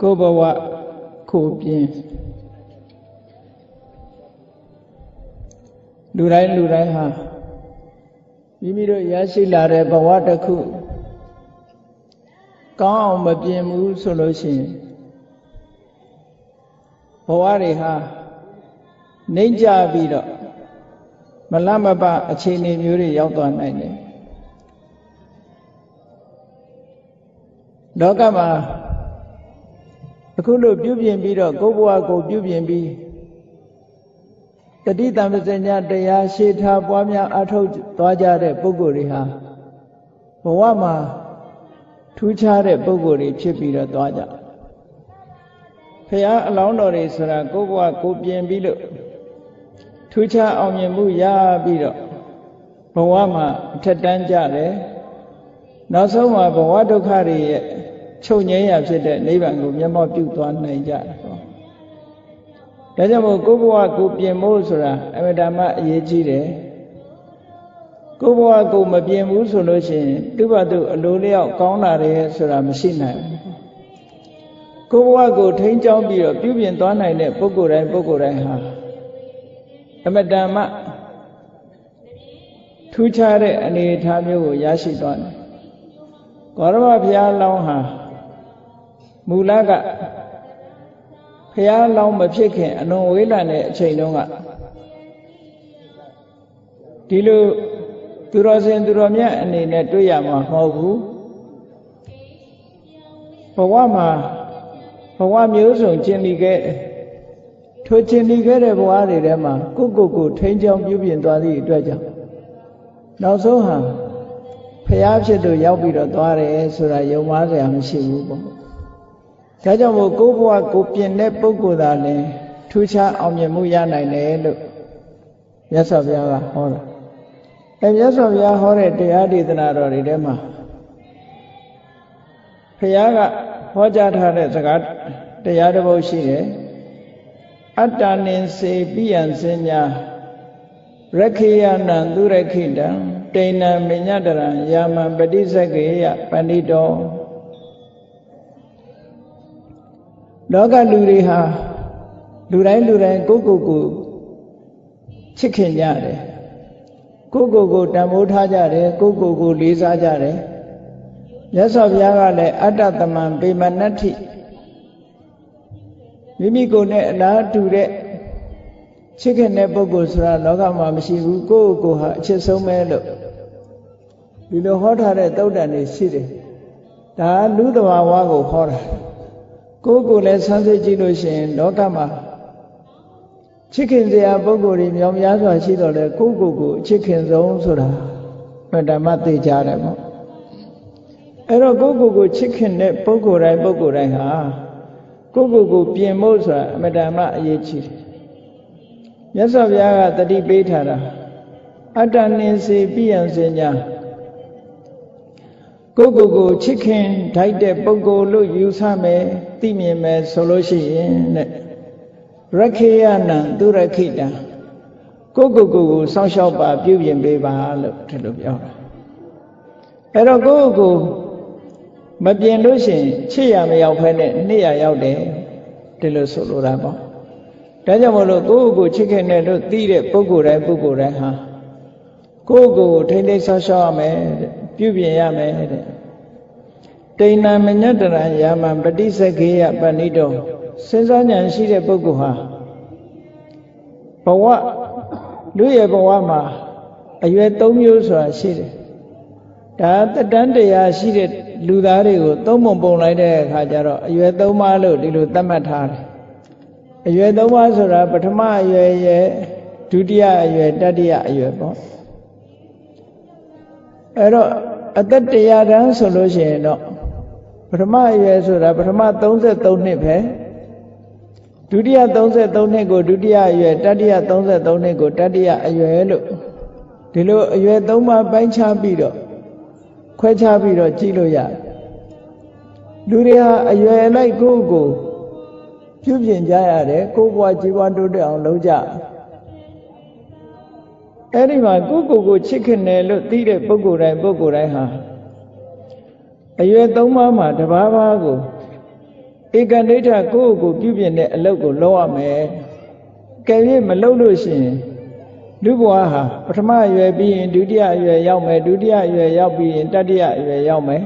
ကိုယ်ဘဝကိုပြင်းလူတိုင်းလူတိုင်းဟာမိမိတို့ရရှိလာတဲ့ဘဝတစ်ခုကောင်းအောင်မပြင်ဘူးဆိုလို့ရှိရင်ဘဝတွေဟာနှိမ့်ကြပြီးတော့မလမပအခြေအနေမျိုးတွေရောက်သွားနိုင်တယ်လောကမှာ အခုလိုပြုပြင်ပြီးတော့ကိုယ်ဘဝကိုပြုပြင်ပြီးတတိတံပစဉ္ညာတရားရှေ့ထားပွားများအထောက်သွားကြတဲ့ပုဂ္ဂိုလ်တွေဟာဘဝမှာထူးခြားတဲ့ပုဂ္ဂိုလ်တွေဖြစ်ပြီးတော့သွားကြဖះအလောင်းတော်တွေဆိုတာကိုယ့်ဘဝကိုပြင်ပြီးလို့ထူးခြားအောင်မြင်မှုရပြီးတော့ဘဝမှာအထက်တန်းကြတယ်နောက်ဆုံးမှာဘဝဒုက္ခတွေရဲ့ ချုပ်ငြိမ်းရဖြစ်တဲ့နိဗ္ဗာန်ကိုမျက်မှောက်ပြုသွားနိုင်ကြတယ်ပေါ့ဒါကြောင့်မို့ကိုယ့်ဘဝကိုပြင်ဖို့ဆိုတာအမတမအရေးကြီးတယ်ကိုယ့်ဘဝကိုမပြင်ဘူးဆိုလို့ရှိရင်သူ့ဘာသူအလိုလျောက်ကောင်းလာတယ်ဆိုတာမရှိနိုင်ဘူးကိုယ့်ဘဝကိုထိန်းချောင်းပြီးတော့ပြုပြင်သွားနိုင်တဲ့ပုဂ္ဂိုလ်တိုင်းပုဂ္ဂိုလ်တိုင်းဟာအမတမထူးခြားတဲ့အနေအထားမျိုးကိုရရှိသွားတယ်ကောရမဘုရားလောင်းဟာ မူလကဖះလောင်းမဖြစ်ခင်အလွန်ဝေးလံတဲ့အချိန်တုန်းကဒီလိုသူတော်စင်သူတော်မြတ်အနေနဲ့တွေ့ရမှာမဟုတ်ဘူးဘဝမှာဘဝမျိုးစုံကျင်လီခဲ့ထိုကျင်လီခဲ့တဲ့ဘဝတွေထဲမှာကိုကိုကိုထိန်းချောင်းပြုပြင်သွားသည့်အတွက်ကြောင့်နောက်ဆုံးဟာဖះဖြစ်လို့ရောက်ပြီးတော့သွားတယ်ဆိုတာယုံမှားစရာမရှိဘူးပေါ့ ဒါကြောင့်မို့ကိုယ့်ဘဝကိုပြင်တဲ့ပုဂ္ဂိုလ်သာလင်ထူးခြားအောင်မြင်မှုရနိုင်တယ်လို့မြတ်စွာဘုရားကဟောတာအဲမြတ်စွာဘုရားဟောတဲ့တရားဒေသနာတော်တွေထဲမှာဘုရားကဟောကြားထားတဲ့စကားတရားတစ်ပုဒ်ရှိတယ်အတ္တနိစေပိယံစဉ္ညာရခေယနံသူရခိတံတိဏံမညတရံယာမံပฏิစက္ကေယပဏိတော လောကလူတွေဟာလူတိုင်းလူတိုင်းကိုကိုကိုချစ်ခင်ကြတယ်ကိုကိုကိုတန်ဖိုးထားကြတယ်ကိုကိုကိုလေးစားကြတယ်မြတ်စွာဘုရားကလည်းအတ္တတမံပေမနတ္ထိမိမိကိုယ်နဲ့အလားတူတဲ့ချစ်ခင်တဲ့ပုဂ္ဂိုလ်ဆိုတာလောကမှာမရှိဘူးကိုယ့်ကိုယ်ဟာအချစ်ဆုံးပဲလို့ဒီလိုဟောထားတဲ့သုတ်တန်တွေရှိတယ်ဒါလူသဘာဝကိုဟောတာ ကိုယ်ကိုယ်လည်းဆန်းစစ်ကြည့်လို့ရှိရင်လောကမှာချစ်ခင်စရာပုဂ္ဂိုလ်တွေမြောင်များစွာရှိတော့လေကိုယ်ကိုယ်ကိုချစ်ခင်ဆုံးဆိုတာဓမ္မသိကြတယ်ပေါ့အဲ့တော့ကိုယ်ကိုယ်ကိုချစ်ခင်တဲ့ပုဂ္ဂိုလ်တိုင်းပုဂ္ဂိုလ်တိုင်းဟာကိုယ်ကိုယ်ကိုပြင်ဖို့ဆိုတာအမတ္တမအရေးကြီးတယ်မြတ်စွာဘုရားကတတိပေးထားတာအတ္တနိစေပိယံစဉ္ညာကိုယ့်ကိုယ်ကိုချစ်ခင်ထိုက်တဲ့ပုဂ္ဂိုလ်လို့ယူဆမယ် သိမြင်မယ်ဆိုလို့ရှိရင်တဲ့ရခေယနံသူရခိတံကိုယ့်ကိုယ်ကိုကိုစောင့်ရှောက်ပါပြုပြင်ပေးပါလို့ဒီလိုပြောတာအဲ့တော့ကိုယ့်ကိုယ်မပြင်လို့ရှိရင်ချစ်ရမရောက်ဖဲနဲ့နှစ်ရရောက်တယ်ဒီလိုဆိုလိုတာပေါ့ဒါကြောင့်မလို့ကိုယ့်ကိုယ်ချစ်ခင်တယ်လို့သိတဲ့ပုဂ္ဂိုလ်တိုင်းပုဂ္ဂိုလ်တိုင်းဟာကိုယ့်ကိုယ်ထိမ့်သိမ်းဆောက်ရှောက်ရမယ်ပြုပြင်ရမယ်တဲ့ တိဏမညတရယာမပฏิစကေယပဏိတောစဉ်းစားဉာဏ်ရှိတဲ့ပုဂ္ဂိုလ်ဟာဘဝလူရဲ့ဘဝမှာအရွယ်၃မျိုးဆိုတာရှိတယ်ဒါတက်တန်းတရားရှိတဲ့လူသားတွေကိုသုံးပုံပုံလိုက်တဲ့အခါကျတော့အရွယ်၃ပါးလို့ဒီလိုသတ်မှတ်ထားတယ်အရွယ်၃ပါးဆိုတာပထမအရွယ်ရဲ့ဒုတိယအရွယ်တတိယအရွယ်ပေါ့အဲ့တော့အသက်တရားတန်းဆိုလို့ရှိရင်တော့ပ ထမအရွယ်ဆိုတာပထမ33နှစ်ပဲဒုတိယ33နှစ်ကိုဒုတိယအရွယ်တတိယ33နှစ်ကိုတတိယအရွယ်လို့ဒီလိုအရွယ်၃ပါးပိုင်းခြားပြီးတော့ခွဲခြားပြီးတော့ကြည့်လို့ရလူတွေဟာအရွယ်လိုက်ကိုယ့်ကိုပြုပြင်ကြရတယ်ကိုယ်ဘဝជីវတိုးတက်အောင်လုပ်ကြအဲ့ဒီမှာကိုယ့်ကိုယ်ကိုချစ်ခင်တယ်လို့သိတဲ့ပုဂ္ဂိုလ်တိုင်းပုဂ္ဂိုလ်တိုင်းဟာ အရွယ်သုံးပါးမှာတဘာဘာကိုဧကနိဋ္ဌကိုယ့်ကိုပြုပြင်တဲ့အလုပ်ကိုလုပ်ရမယ်ကဲ၍မလုပ်လို့ရှိရင်လူဘဝဟာပထမအရွယ်ပြီးရင်ဒုတိယအရွယ်ရောက်မယ်ဒုတိယအရွယ်ရောက်ပြီးရင်တတိယအရွယ်ရောက်မယ်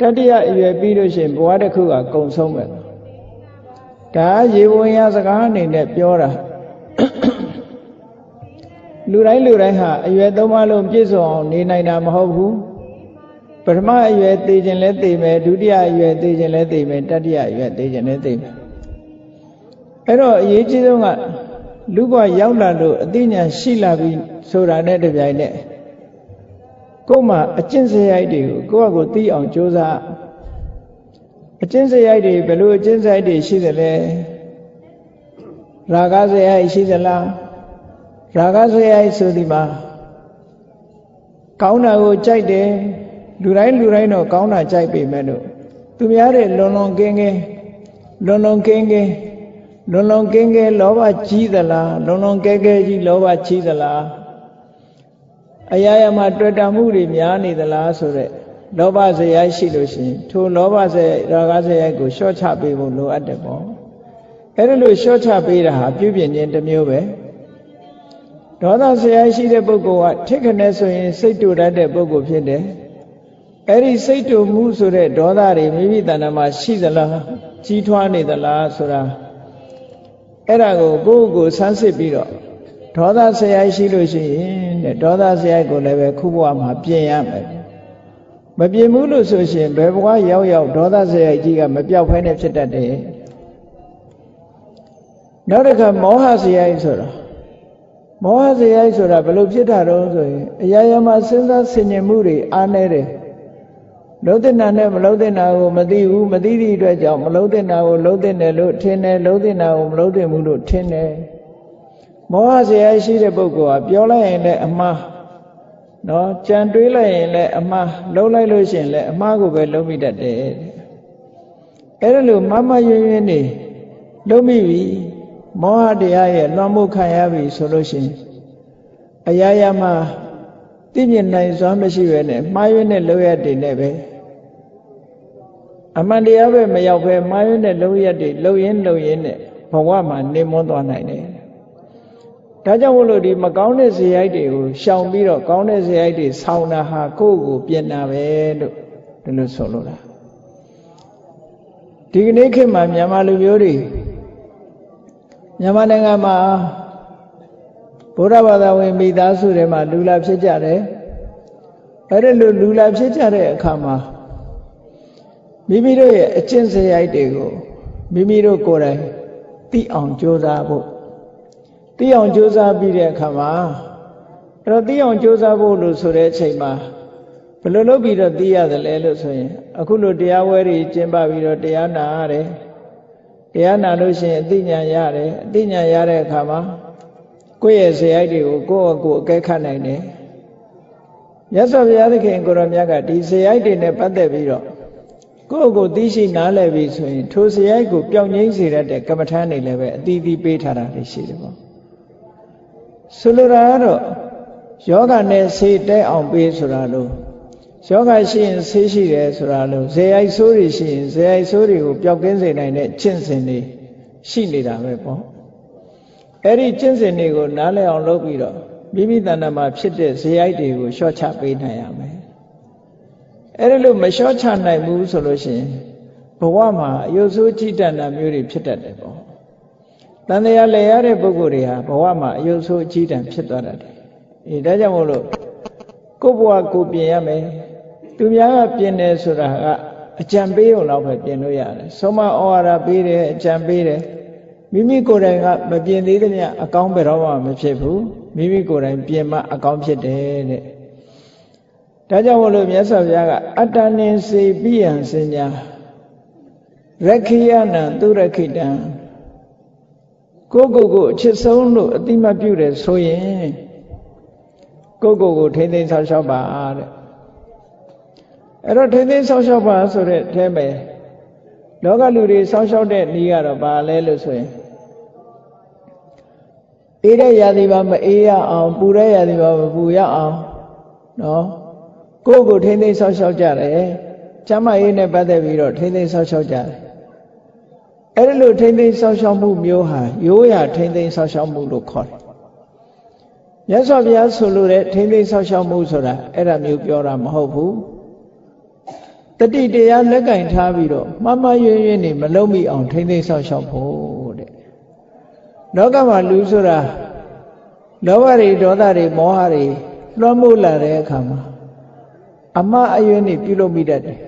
တတိယအရွယ်ပြီးလို့ရှိရင်ဘဝတစ်ခုကကုံဆုံးမယ်ဒါရေဝင်ရစကားအနေနဲ့ပြောတာလူတိုင်းလူတိုင်းဟာအရွယ်သုံးပါးလုံးပြည့်စုံအောင်နေနိုင်တာမဟုတ်ဘူး ပထမအရွယ်သိခြင်းလဲသိမယ်ဒုတိယအရွယ်သိခြင်းလဲသိမယ်တတိယအရွယ်သိခြင်းလဲသိမယ်အဲ့တော့အရေးကြီးဆုံးကလူဘဝရောက်လာလို့အသိဉာဏ်ရှိလာပြီဆိုတာနဲ့တပြိုင်နက်ကိုယ်မှာအကျင့်စရိုက်တွေကိုကိုယ့်အကိုသိအောင်ကြိုးစားအကျင့်စရိုက်တွေဘယ်လိုအကျင့်စရိုက်တွေရှိသလဲရာဂစရိုက်ရှိသလားရာဂစရိုက်ဆိုဒီမှာကောင်းတာကိုကြိုက်တယ် လူတိုင်းလူတိုင်းတော့ကောင်းတာကြိုက်ပေမဲ့လို့သူများတဲ့လွန်လွန်ကင်းကင်းလွန်လွန်ကင်းကင်းလွန်လွန်ကင်းကဲလောဘကြီးသလားလွန်လွန်ကဲကဲကြီးလောဘကြီးသလားအရာရာမှာတွေ့တာမှုတွေများနေသလားဆိုတော့လောဘဇယရှိလို့ရှိရင်ထိုလောဘဇယရာဂဇယကိုလျှော့ချပေးဖို့လိုအပ်တယ်ပေါ့အဲ့ဒါလို့လျှော့ချပေးတာဟာပြုပြင်ခြင်းတစ်မျိုးပဲဒေါသဇယရှိတဲ့ပုဂ္ဂိုလ်ကထိခနဲ့ဆိုရင်စိတ်တူတတ်တဲ့ပုဂ္ဂိုလ်ဖြစ်တယ် အဲ့ဒီစိတ်တူမှုဆိုတဲ့ဒေါသတွေမိမိတဏ္ဍာမှာရှိသလားကြီးထွားနေသလားဆိုတာအဲ့ဒါကိုကိုယ့်ကိုဆန်းစစ်ပြီးတော့ဒေါသဆရာရှိလို့ရှိရင်တဲ့ဒေါသဆရာကိုလည်းပဲခုဘဝမှာပြင်ရမယ်မပြင်ဘူးလို့ဆိုရှင်ဘယ်ဘဝရောက်ရောက်ဒေါသဆရာကြီးကမပြောက်ဖဲနဲ့ဖြစ်တတ်တယ်နောက်တစ်ခါမောဟဆရာကြီးဆိုတာမောဟဆရာကြီးဆိုတာဘယ်လိုဖြစ်တာတော့ဆိုရင်အရာရာမှာစဉ်းစားဆင်ခြင်မှုတွေအားနေတယ် လုံးတဲ့နာနဲ့မလုံးတဲ့နာကိုမသိဘူးမသိသည့်အတွက်ကြောင့်မလုံးတဲ့နာကိုလုံးတဲ့တယ်လို့ထင်တယ်လုံးတဲ့နာကိုမလုံးတဲ့ဘူးလို့ထင်တယ်မောဟဇေယရှိတဲ့ပုဂ္ဂိုလ်ကပြောလိုက်ရင်လည်းအမှားနော်ကြံတွေးလိုက်ရင်လည်းအမှားလုံးလိုက်လို့ရှိရင်လည်းအမှားကိုပဲလုံးမိတတ်တယ်အဲ့ဒါလို့မမရွင်ရွင်နေလုံးမိပြီမောဟတရားရဲ့လွန်မှုခံရပြီဆိုလို့ရှိရင်အရာရာမှာသိမြင်နိုင်စွမ်းမရှိပဲနဲ့မှားရွေးတဲ့လောရတွေနဲ့ပဲ အမှန်တရားပဲမရောက်ပဲမှားရွေးတဲ့လုံရက်တွေလုံရင်းလုံရင်းနဲ့ဘဝမှာနေမွန်းသွားနိုင်တယ်။ဒါကြောင့်မို့လို့ဒီမကောင်းတဲ့ဇေယိုက်တွေကိုရှောင်ပြီးတော့ကောင်းတဲ့ဇေယိုက်တွေဆောင်းတာဟာကိုယ့်ကိုပြင်တာပဲလို့ဒီလိုဆိုလို့လား။ဒီကနေ့ခေတ်မှာမြန်မာလူမျိုးတွေမြန်မာနိုင်ငံမှာဗုဒ္ဓဘာသာဝင်မိသားစုတွေမှာလူလာဖြစ်ကြတယ်။အဲ့ဒါလိုလူလာဖြစ်ကြတဲ့အခါမှာ မိမိတို့ရဲ့အကျင့်စရိုက်တွေကိုမိမိတို့ကိုယ်တိုင်သိအောင်ကြိုးစားဖို့သိအောင်ကြိုးစားပြီးတဲ့အခါမှာအဲ့တော့သိအောင်ကြိုးစားဖို့လို့ဆိုတဲ့အချိန်မှာဘယ်လိုလုပ်ပြီးတော့သိရတယ်လဲလို့ဆိုရင်အခုလိုတရားဝဲတွေကျင့်ပပြီးတော့တရားနာရတယ်တရားနာလို့ရှိရင်အသိဉာဏ်ရတယ်အသိဉာဏ်ရတဲ့အခါမှာကိုယ့်ရဲ့ဇေယိုက်တွေကိုကိုယ့်အကိုအကဲခတ်နိုင်တယ်မြတ်စွာဘုရားသခင်ကိုရောမြတ်ကဒီဇေယိုက်တွေနဲ့ပတ်သက်ပြီးတော့ ကိုယ့်ကိုသိရှိနားလည်ပြီဆိုရင်ထိုစရိုက်ကိုပျောက်ငိမ့်စေတတ်တဲ့ကမ္မထာနေလည်းပဲအတီးတီးပေးထားတာတွေရှိတယ်ပေါ့ဆိုလိုတာကတော့ယောဂနဲ့ဆေးတဲအောင်ပေးဆိုတာလို့ယောဂရှိရင်ဆေးရှိတယ်ဆိုတာလို့ဇေယိုက်ဆိုးတွေရှိရင်ဇေယိုက်ဆိုးတွေကိုပျောက်ကင်းစေနိုင်တဲ့ကျင့်စဉ်တွေရှိနေတာပဲပေါ့အဲ့ဒီကျင့်စဉ်တွေကိုနားလည်အောင်လုပ်ပြီးတော့မိမိတဏ္ဍာမှာဖြစ်တဲ့ဇေယိုက်တွေကိုလျှော့ချပေးနိုင်ရမယ် အဲ့ဒါလို့မလျှော့ချနိုင်ဘူးဆိုလို့ရှိရင်ဘဝမှာအယုဆိုးကြည်တဏ္ဍာမျိုးတွေဖြစ်တတ်တယ်ပေါ့တန်တရားလဲရတဲ့ပုဂ္ဂိုလ်တွေဟာဘဝမှာအယုဆိုးကြည်တံဖြစ်သွားတတ်တယ်အေးဒါကြောင့်မို့လို့ကိုယ့်ဘဝကိုပြင်ရမယ်သူများကပြင်တယ်ဆိုတာကအကြံပေးုံတော့ပဲပြင်လို့ရတယ်ဆုံးမဩဝါဒပေးတယ်အကြံပေးတယ်မိမိကိုယ်တိုင်ကမပြင်သေးသမျှအကောင်းဘယ်တော့မှမဖြစ်ဘူးမိမိကိုယ်တိုင်ပြင်မှအကောင်းဖြစ်တယ်တဲ့ ဒါကြောင့်မို့လို့မြတ်စွာဘုရားကအတ္တနိစေပိယံစဉ္ညာရခိယနံသူရခိတံကိုကိုကိုအချစ်ဆုံးလို့အတိမပြုတယ်ဆိုရင်ကိုကိုကိုထိမ့်သိမ်းဆောက်ရှောက်ပါတဲ့အဲ့တော့ထိမ့်သိမ်းဆောက်ရှောက်ပါဆိုတဲ့အထဲမှာလောကလူတွေဆောက်ရှောက်တဲ့ဤကတော့ဘာလဲလို့ဆိုရင်အေးတဲ့ရာသီပါမအေးရအောင်ပူတဲ့ရာသီပါမပူရအောင်နော် ကိုယ့်ကိုထိမ့်သိမ်းဆောက်ရှောက်ကြတယ်ကျမ်းမာရေးနဲ့ပတ်သက်ပြီးတော့ထိမ့်သိမ်းဆောက်ရှောက်ကြတယ်အဲ့ဒီလိုထိမ့်သိမ်းဆောက်ရှောက်မှုမျိုးဟာရိုးရာထိမ့်သိမ်းဆောက်ရှောက်မှုလို့ခေါ်တယ်မြတ်စွာဘုရားဆိုလိုတဲ့ထိမ့်သိမ်းဆောက်ရှောက်မှုဆိုတာအဲ့ဒါမျိုးပြောတာမဟုတ်ဘူးတတိတရားလက်ကင်ထားပြီးတော့မမရွရွနေမလုံးမိအောင်ထိမ့်သိမ်းဆောက်ရှောက်ဖို့တဲ့လောကမှာလူဆိုတာလောဘတွေဒေါသတွေမောဟတွေလွှမ်းမိုးလာတဲ့အခါမှာ အမအယွင်းနေပြုလုပ်မိတတ်တယ်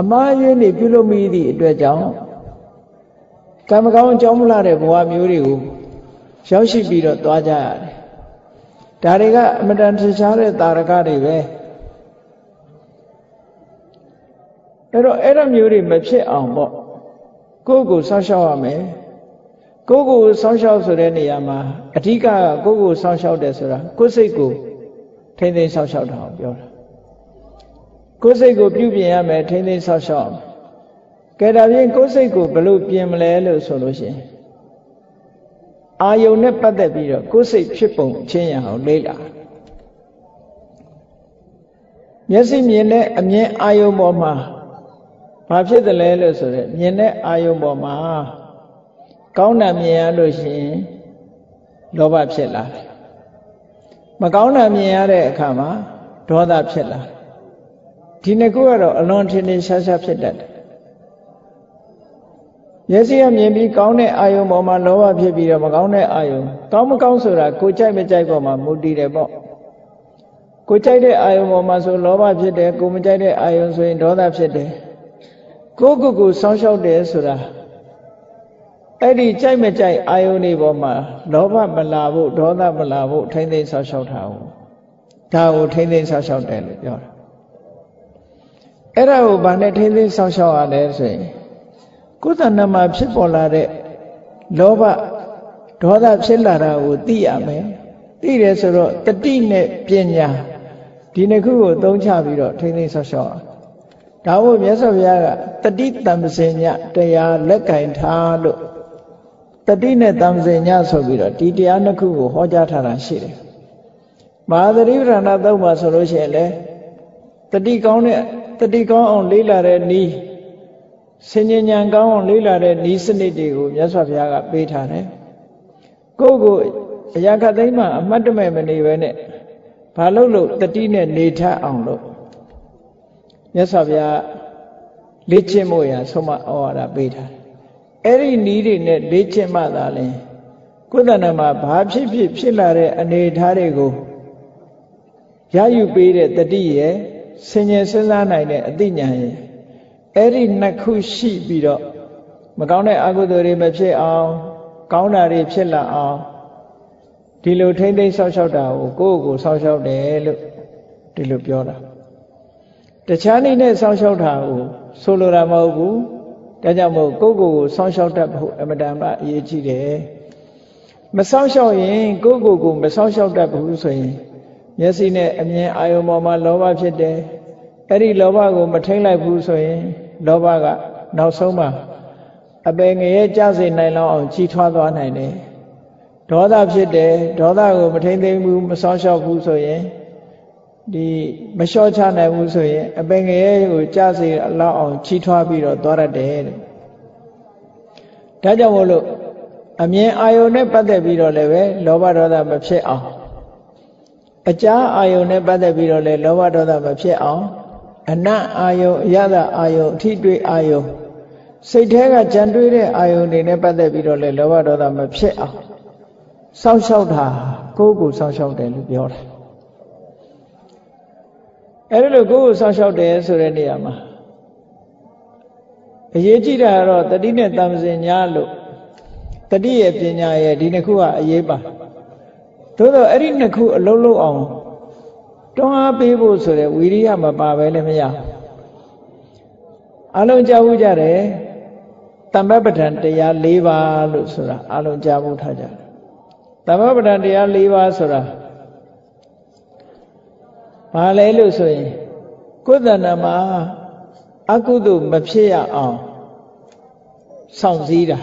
အမအယွင်းနေပြုလုပ်မိသည့်အတွက်ကြောင့်ကံမကောင်းအကြောင်းမလှတဲ့ဘဝမျိုးတွေကိုရောက်ရှိပြီးတော့သွားကြရတယ်ဒါတွေကအမတန်ထရှားတဲ့တာရကတွေပဲအဲ့တော့အဲ့လိုမျိုးတွေမဖြစ်အောင်ပေါ့ကိုယ့်ကိုစောင့်ရှောက်ရမယ်ကိုယ့်ကိုစောင့်ရှောက်ဆိုတဲ့နေရာမှာအဓိကကိုယ့်ကိုစောင့်ရှောက်တယ်ဆိုတာကိုယ်စိတ်ကိုထိမ့်သိမ်းစောင့်ရှောက်တာကိုပြောတာ ကိုယ်စိတ်ကိုပြုပြင်ရမယ်ထိမ့်သိမ်းစောင့်ရှောက်ရမယ်ကဲဒါဖြင့်ကိုယ်စိတ်ကိုဘယ်လိုပြင်မလဲလို့ဆိုလို့ရှိရင်အာယုံနဲ့ပတ်သက်ပြီးတော့ကိုယ်စိတ်ဖြစ်ပုံအချင်းရအောင်လေ့လာမျက်စိမြင်တဲ့အမြင်အာယုံပေါ်မှာဘာဖြစ်တယ်လဲလို့ဆိုတော့မြင်တဲ့အာယုံပေါ်မှာကောင်းတာမြင်ရလို့ရှိရင်လောဘဖြစ်လာတယ်မကောင်းတာမြင်ရတဲ့အခါမှာဒေါသဖြစ်လာတယ် ဒီနှစ်ခုကတော့အလွန်ထင်ထင်ရှားရှားဖြစ်တတ်တယ်မျက်စိကမြင်ပြီးကောင်းတဲ့အာယုံပေါ်မှာလောဘဖြစ်ပြီးတော့မကောင်းတဲ့အာယုံကောင်းမကောင်းဆိုတာကိုကြိုက်မကြိုက်ပေါ်မှာမူတည်တယ်ပေါ့ကိုကြိုက်တဲ့အာယုံပေါ်မှာဆိုလောဘဖြစ်တယ်ကိုမကြိုက်တဲ့အာယုံဆိုရင်ဒေါသဖြစ်တယ်ကိုကိုကိုစောင်းရှောက်တယ်ဆိုတာအဲ့ဒီကြိုက်မကြိုက်အာယုန်တွေပေါ်မှာလောဘမလာဖို့ဒေါသမလာဖို့ထိမ့်သိမ်းဆောက်ရှောက်တာကိုဒါကိုထိမ့်သိမ်းဆောက်ရှောက်တယ်လို့ပြောတာ အဲ့ဒါကိုဗာနဲ့ထိမ့်သိမ်းဆောက်ရှောက်ရလဲဆိုရင်ကိုယ်တဏ္ဍမှာဖြစ်ပေါ်လာတဲ့လောဘဒေါသဖြစ်လာတာကိုသိရမယ်သိတယ်ဆိုတော့တတိနဲ့ပညာဒီနှစ်ခုကိုသုံးချပြီးတော့ထိမ့်သိမ်းဆောက်ရှောက်အောင်ဒါမို့မြတ်စွာဘုရားကတတိတံပစင်ညတရားလက်ကင်ထားလို့တတိနဲ့တံပစင်ညဆိုပြီးတော့ဒီတရားနှစ်ခုကိုဟောကြားထားတာရှိတယ်မဟာသတိပဋ္ဌာန်သုံးပါဆိုလို့ရှိရင်လေတတိကောင်းတဲ့ တတိကောင်းအောင်လေးလာတဲ့ဤစဉ္ဉဏ်ကောင်းအောင်လေးလာတဲ့ဤစနစ်တွေကိုမြတ်စွာဘုရားကပေးထားတယ်ကိုယ့်ကိုအရာခသိမ်းမှအမှတ်တမဲ့မနေပဲနဲ့ဘာလို့လို့တတိနဲ့နေထအောင်လို့မြတ်စွာဘုရားလေ့ကျင့်ဖို့ရဆုံးမဩဝါဒပေးထားတယ်အဲ့ဒီနီးတွေနဲ့လေ့ကျင့်မှသာလဲကိုယ်တဏ္ဍမှာဘာဖြစ်ဖြစ်ဖြစ်လာတဲ့အနေအထားတွေကိုရယူပေးတဲ့တတိရဲ့ ဆင်ញင်စဉ်းစားနိုင်တဲ့အသိဉာဏ်ရဲ့အဲ့ဒီနှစ်ခုရှိပြီးတော့မကောင်းတဲ့အကုသိုလ်တွေမဖြစ်အောင် ကောင်းတာတွေဖြစ်လာအောင်ဒီလိုထိမ့်သိမ်းဆောက်ရှောက်တာကိုကိုယ့်ကိုဆောက်ရှောက်တယ်လို့ဒီလိုပြောတာတခြားနည်းနဲ့ဆောင်းလျှောက်တာကိုဆိုလိုတာမဟုတ်ဘူးဒါကြောင့်မို့ကိုယ့်ကိုယ်ကိုဆောင်းလျှောက်တတ်ဖို့အမတန်မှအရေးကြီးတယ်မဆောင်းလျှောက်ရင်ကိုယ့်ကိုယ်ကိုမဆောင်းလျှောက်တတ်ဘူးဆိုရင် မျက်စိနဲ့အမြင်အာယုံပေါ်မှာလောဘဖြစ်တယ်အဲ့ဒီလောဘကိုမထိန်လိုက်ဘူးဆိုရင်လောဘကနောက်ဆုံးမှာအပယ်ငရဲကြစေနိုင်လောက်အောင်ကြီးထွားသွားနိုင်တယ်ဒေါသဖြစ်တယ်ဒေါသကိုမထိန်သိမ်းဘူးမဆောင်းလျှောက်ဘူးဆိုရင်ဒီမလျှော့ချနိုင်ဘူးဆိုရင်အပင်ငရဲကိုကြားစေလောက်အောင်ချီးထွားပြီးတော့သွားရတယ်တဲ့ဒါကြောင့်မို့လို့အမြင်အာယုန်နဲ့ပတ်သက်ပြီးတော့လည်းပဲလောဘဒေါသမဖြစ်အောင် အကြာအာယုန်နဲ့ပတ်သက်ပြီးတော့လည်းလောဘဒေါသမဖြစ်အောင်အနတ်အာယုန်အရသာအာယုန်အထိတွေ့အာယုန်စိတ်แท้ကကြံတွေးတဲ့အာယုန်တွေနဲ့ပတ်သက်ပြီးတော့လည်းလောဘဒေါသမဖြစ်အောင်စောင့်ရှောက်တာကိုယ့်ကိုစောင့်ရှောက်တယ်လို့ပြောတယ်အဲ့ဒါလို့ကိုယ့်ကိုစောင့်ရှောက်တယ်ဆိုတဲ့နေရာမှာအရေးကြီးတာကတော့တတိနဲ့တမ္ပစင်ညာလို့တတိရဲ့ပညာရဲ့ဒီနှစ်ခုကအရေးပါ သို့တော့အဲ့ဒီနှစ်ခုအလုံးလုံးအောင်တွန်းအားပေးဖို့ဆိုတဲ့ဝီရိယမပါပဲလည်းမရအလုံးကြားဘူးကြတယ်တမ္ပပဒံတရား၄ပါးလို့ဆိုတာအလုံးကြားဘူးထားကြတယ်တမ္ပပဒံတရား၄ပါးဆိုတာဘာလဲလို့ဆိုရင်ကိုယ်တဏ္ဍမှာအကုသို့မဖြစ်ရအောင်စောင့်စည်းတာ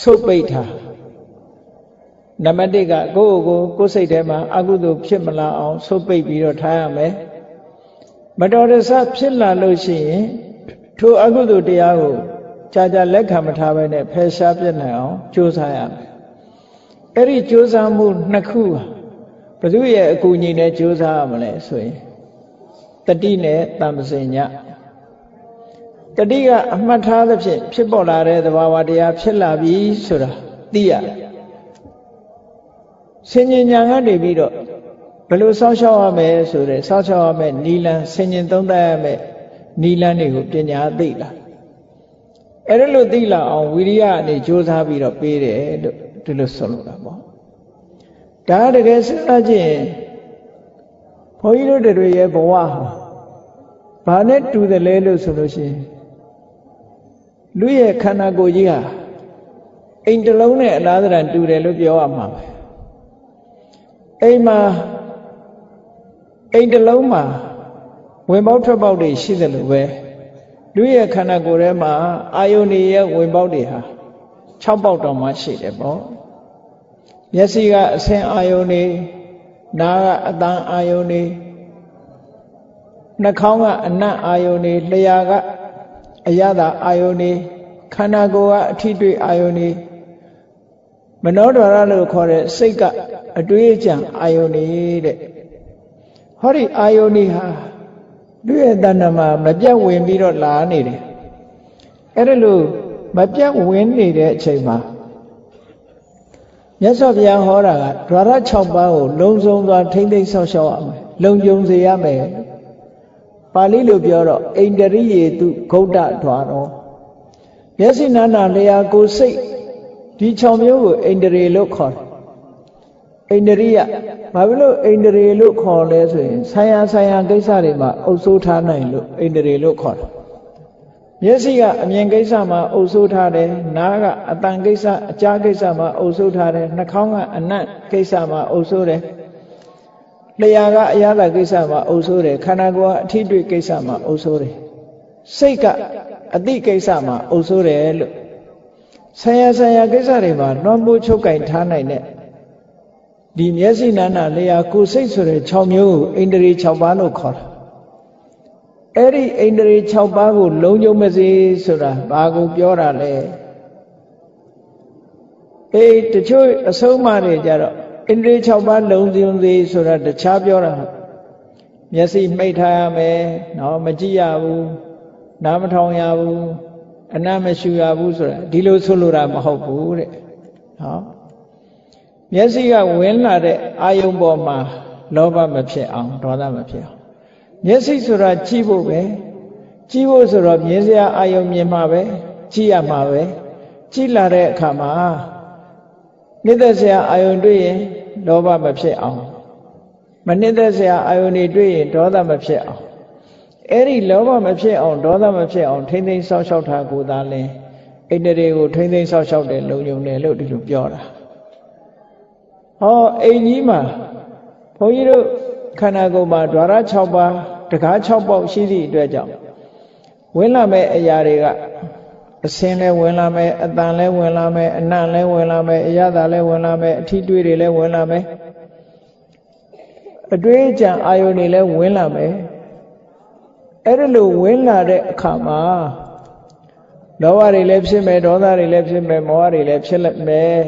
ဆုတ်ပိတ်တာ နံပါတ်1ကကိုယ့်ကိုယ်ကိုယ်စိတ်ထဲမှာအကုသို့ဖြစ်မလာအောင်ဆုတ်ပိတ်ပြီးတော့ထားရမယ်မတော်တဆဖြစ်လာလို့ရှိရင်ထိုအကုသို့တရားကိုကြာကြာလက်ခံမထားဘဲနဲ့ဖယ်ရှားပြစ်နိုင်အောင်ကြိုးစားရမယ်အဲ့ဒီကြိုးစားမှုနှစ်ခုဘယ်သူရဲ့အကူအညီနဲ့ကြိုးစားရမလဲဆိုရင်တတိနဲ့တမ္ပစင်ညတတိကအမှတ်ထားသဖြင့်ဖြစ်ပေါ်လာတဲ့သဘာဝတရားဖြစ်လာပြီဆိုတာသိရ ဆင်ញင်ညာကနေပြီးတော့ဘယ်လိုစောင့်ရှောက်ရမလဲဆိုတဲ့စောင့်ရှောက်ရမယ်နီလန်ဆင်ញင်သုံးသပ်ရမယ်နီလန်တွေကိုပညာသိလာအဲ့ဒါလို့သိလာအောင်ဝိရိယအနေစ조사ပြီးတော့ပေးတယ်လို့ဒီလိုဆိုလိုတာပေါ့ဒါတကယ်စဉ်းစားကြည့်ရင်ဘုန်းကြီးတို့တွေရဲ့ဘဝဟာဘာနဲ့တူတယ်လဲလို့ဆိုလို့ရှိရင်လူရဲ့ခန္ဓာကိုယ်ကြီးဟာအိမ်တစ်လုံးနဲ့အလားတန်တူတယ်လို့ပြောရမှာပဲ အိမ်မှာအိမ်တစ်လုံးမှာဝင်ပေါက်ထွက်ပေါက်တွေရှိတယ်လို့ပဲလူရဲ့ခန္ဓာကိုယ်ထဲမှာအာယုန်ရဲ့ဝင်ပေါက်တွေဟာ6ပေါက်တောင်မှရှိတယ်ပေါ့မျက်စိကအဆင်းအာယုန်တွေနားကအတန်အာယုန်တွေနှာခေါင်းကအနံ့အာယုန်တွေလျှာကအရသာအာယုန်တွေခန္ဓာကိုယ်ကအထိတွေ့အာယုန်တွေ မနောဒွါရလို့ခေါ်တဲ့စိတ်ကအတွေးအကြံအာယုန်တွေတဲ့ဟောဒီအာယုန်တွေဟာလူရဲ့တဏ္ဍမှာမပြတ်ဝင်ပြီးတော့လာနေတယ်အဲ့ဒါလို့မပြတ်ဝင်နေတဲ့အချိန်မှာမြတ်စွာဘုရားဟောတာကဓာရ6ပါးကိုလုံဆုံးစွာထိမ့်သိမ့်ဆောက်ရှောက်ရမယ်လုံခြုံစေရမယ်ပါဠိလိုပြောတော့အိန္ဒရိယေတုဂௌတ္တဓွာရောမျက်စိနာနာလျာကိုစိတ် ဒီ6မျိုးကိုအိန္ဒြေလို့ခေါ်တယ်အိန္ဒြိယဘာဖြစ်လို့အိန္ဒြေလို့ခေါ်လဲဆိုရင်ဆံရဆံရကိစ္စတွေမှာအုပ်စိုးထားနိုင်လို့အိန္ဒြေလို့ခေါ်တယ်မျက်စိကအမြင်ကိစ္စမှာအုပ်စိုးထားတယ်နားကအတန်ကိစ္စအကြားကိစ္စမှာအုပ်စိုးထားတယ်နှာခေါင်းကအနံ့ကိစ္စမှာအုပ်စိုးတယ်လျှာကအရသာကိစ္စမှာအုပ်စိုးတယ်ခန္ဓာကိုယ်ကအထိတွေ့ကိစ္စမှာအုပ်စိုးတယ်စိတ်ကအတိကိစ္စမှာအုပ်စိုးတယ်လို့ ဆံရဆံရကိစ္စတွေမှာလွှမ်းမိုးချုပ်ကင်ထားနိုင်တဲ့ဒီမျက်စိနာနာလျှာကိုယ်စိတ်ဆိုတဲ့6မျိုးကိုအိန္ဒြေ6ပါးလို့ခေါ်တာအဲ့ဒီအိန္ဒြေ6ပါးကိုလုံခြုံမစေဆိုတာဘာကိုပြောတာလဲအေးတချို့အဆုံးအမတွေကြတော့အိန္ဒြေ6ပါးလုံခြုံစေဆိုတာတခြားပြောတာမျက်စိမှိတ်ထားရမယ်နော်မကြည့်ရဘူးနားမထောင်ရဘူး အနမ်းမရှူရဘူးဆိုတာဒီလိုဆိုလိုတာမဟုတ်ဘူးတဲ့ဟောမျက်စိကဝင်လာတဲ့အာယုံပေါ်မှာလောဘမဖြစ်အောင်ဒေါသမဖြစ်အောင်မျက်စိဆိုတာကြည့်ဖို့ပဲကြည့်ဖို့ဆိုတော့မြင်စရာအာယုံမြင်မှာပဲကြည့်ရမှာပဲကြည့်လာတဲ့အခါမှာနှိမ့်သက်စရာအာယုံတွေ့ရင်လောဘမဖြစ်အောင်မနှိမ့်သက်စရာအာယုံတွေတွေ့ရင်ဒေါသမဖြစ်အောင် အဲ့ဒီလောဘမဖြစ်အောင်ဒေါသမဖြစ်အောင်ထိမ့်သိမ်းဆောက်ရှောက်တာကိုသာလဲအိန္ဒြေကိုထိမ့်သိမ်းဆောက်ရှောက်တယ်လုံုံတယ်လို့ဒီလိုပြောတာဟောအိမ်ကြီးမှာဘုန်းကြီးတို့ခန္ဓာကိုယ်မှာဓာရ6ပါးတကား6ပေါက်ရှိသည့်အတွက်ကြောင့်ဝင်လာမဲ့အရာတွေကအစင်းလဲဝင်လာမယ်အတန်လဲဝင်လာမယ်အနံ့လဲဝင်လာမယ်အရသာလဲဝင်လာမယ်အထီးတွေးတွေလဲဝင်လာမယ်အတွေးအကြံအာယုန်တွေလဲဝင်လာမယ် အဲ့ဒါလိုဝင်လာတဲ့အခါမှာလောဘတွေလည်းဖြစ်မယ်ဒေါသတွေလည်းဖြစ်မယ်မောဟတွေလည်းဖြစ်မယ်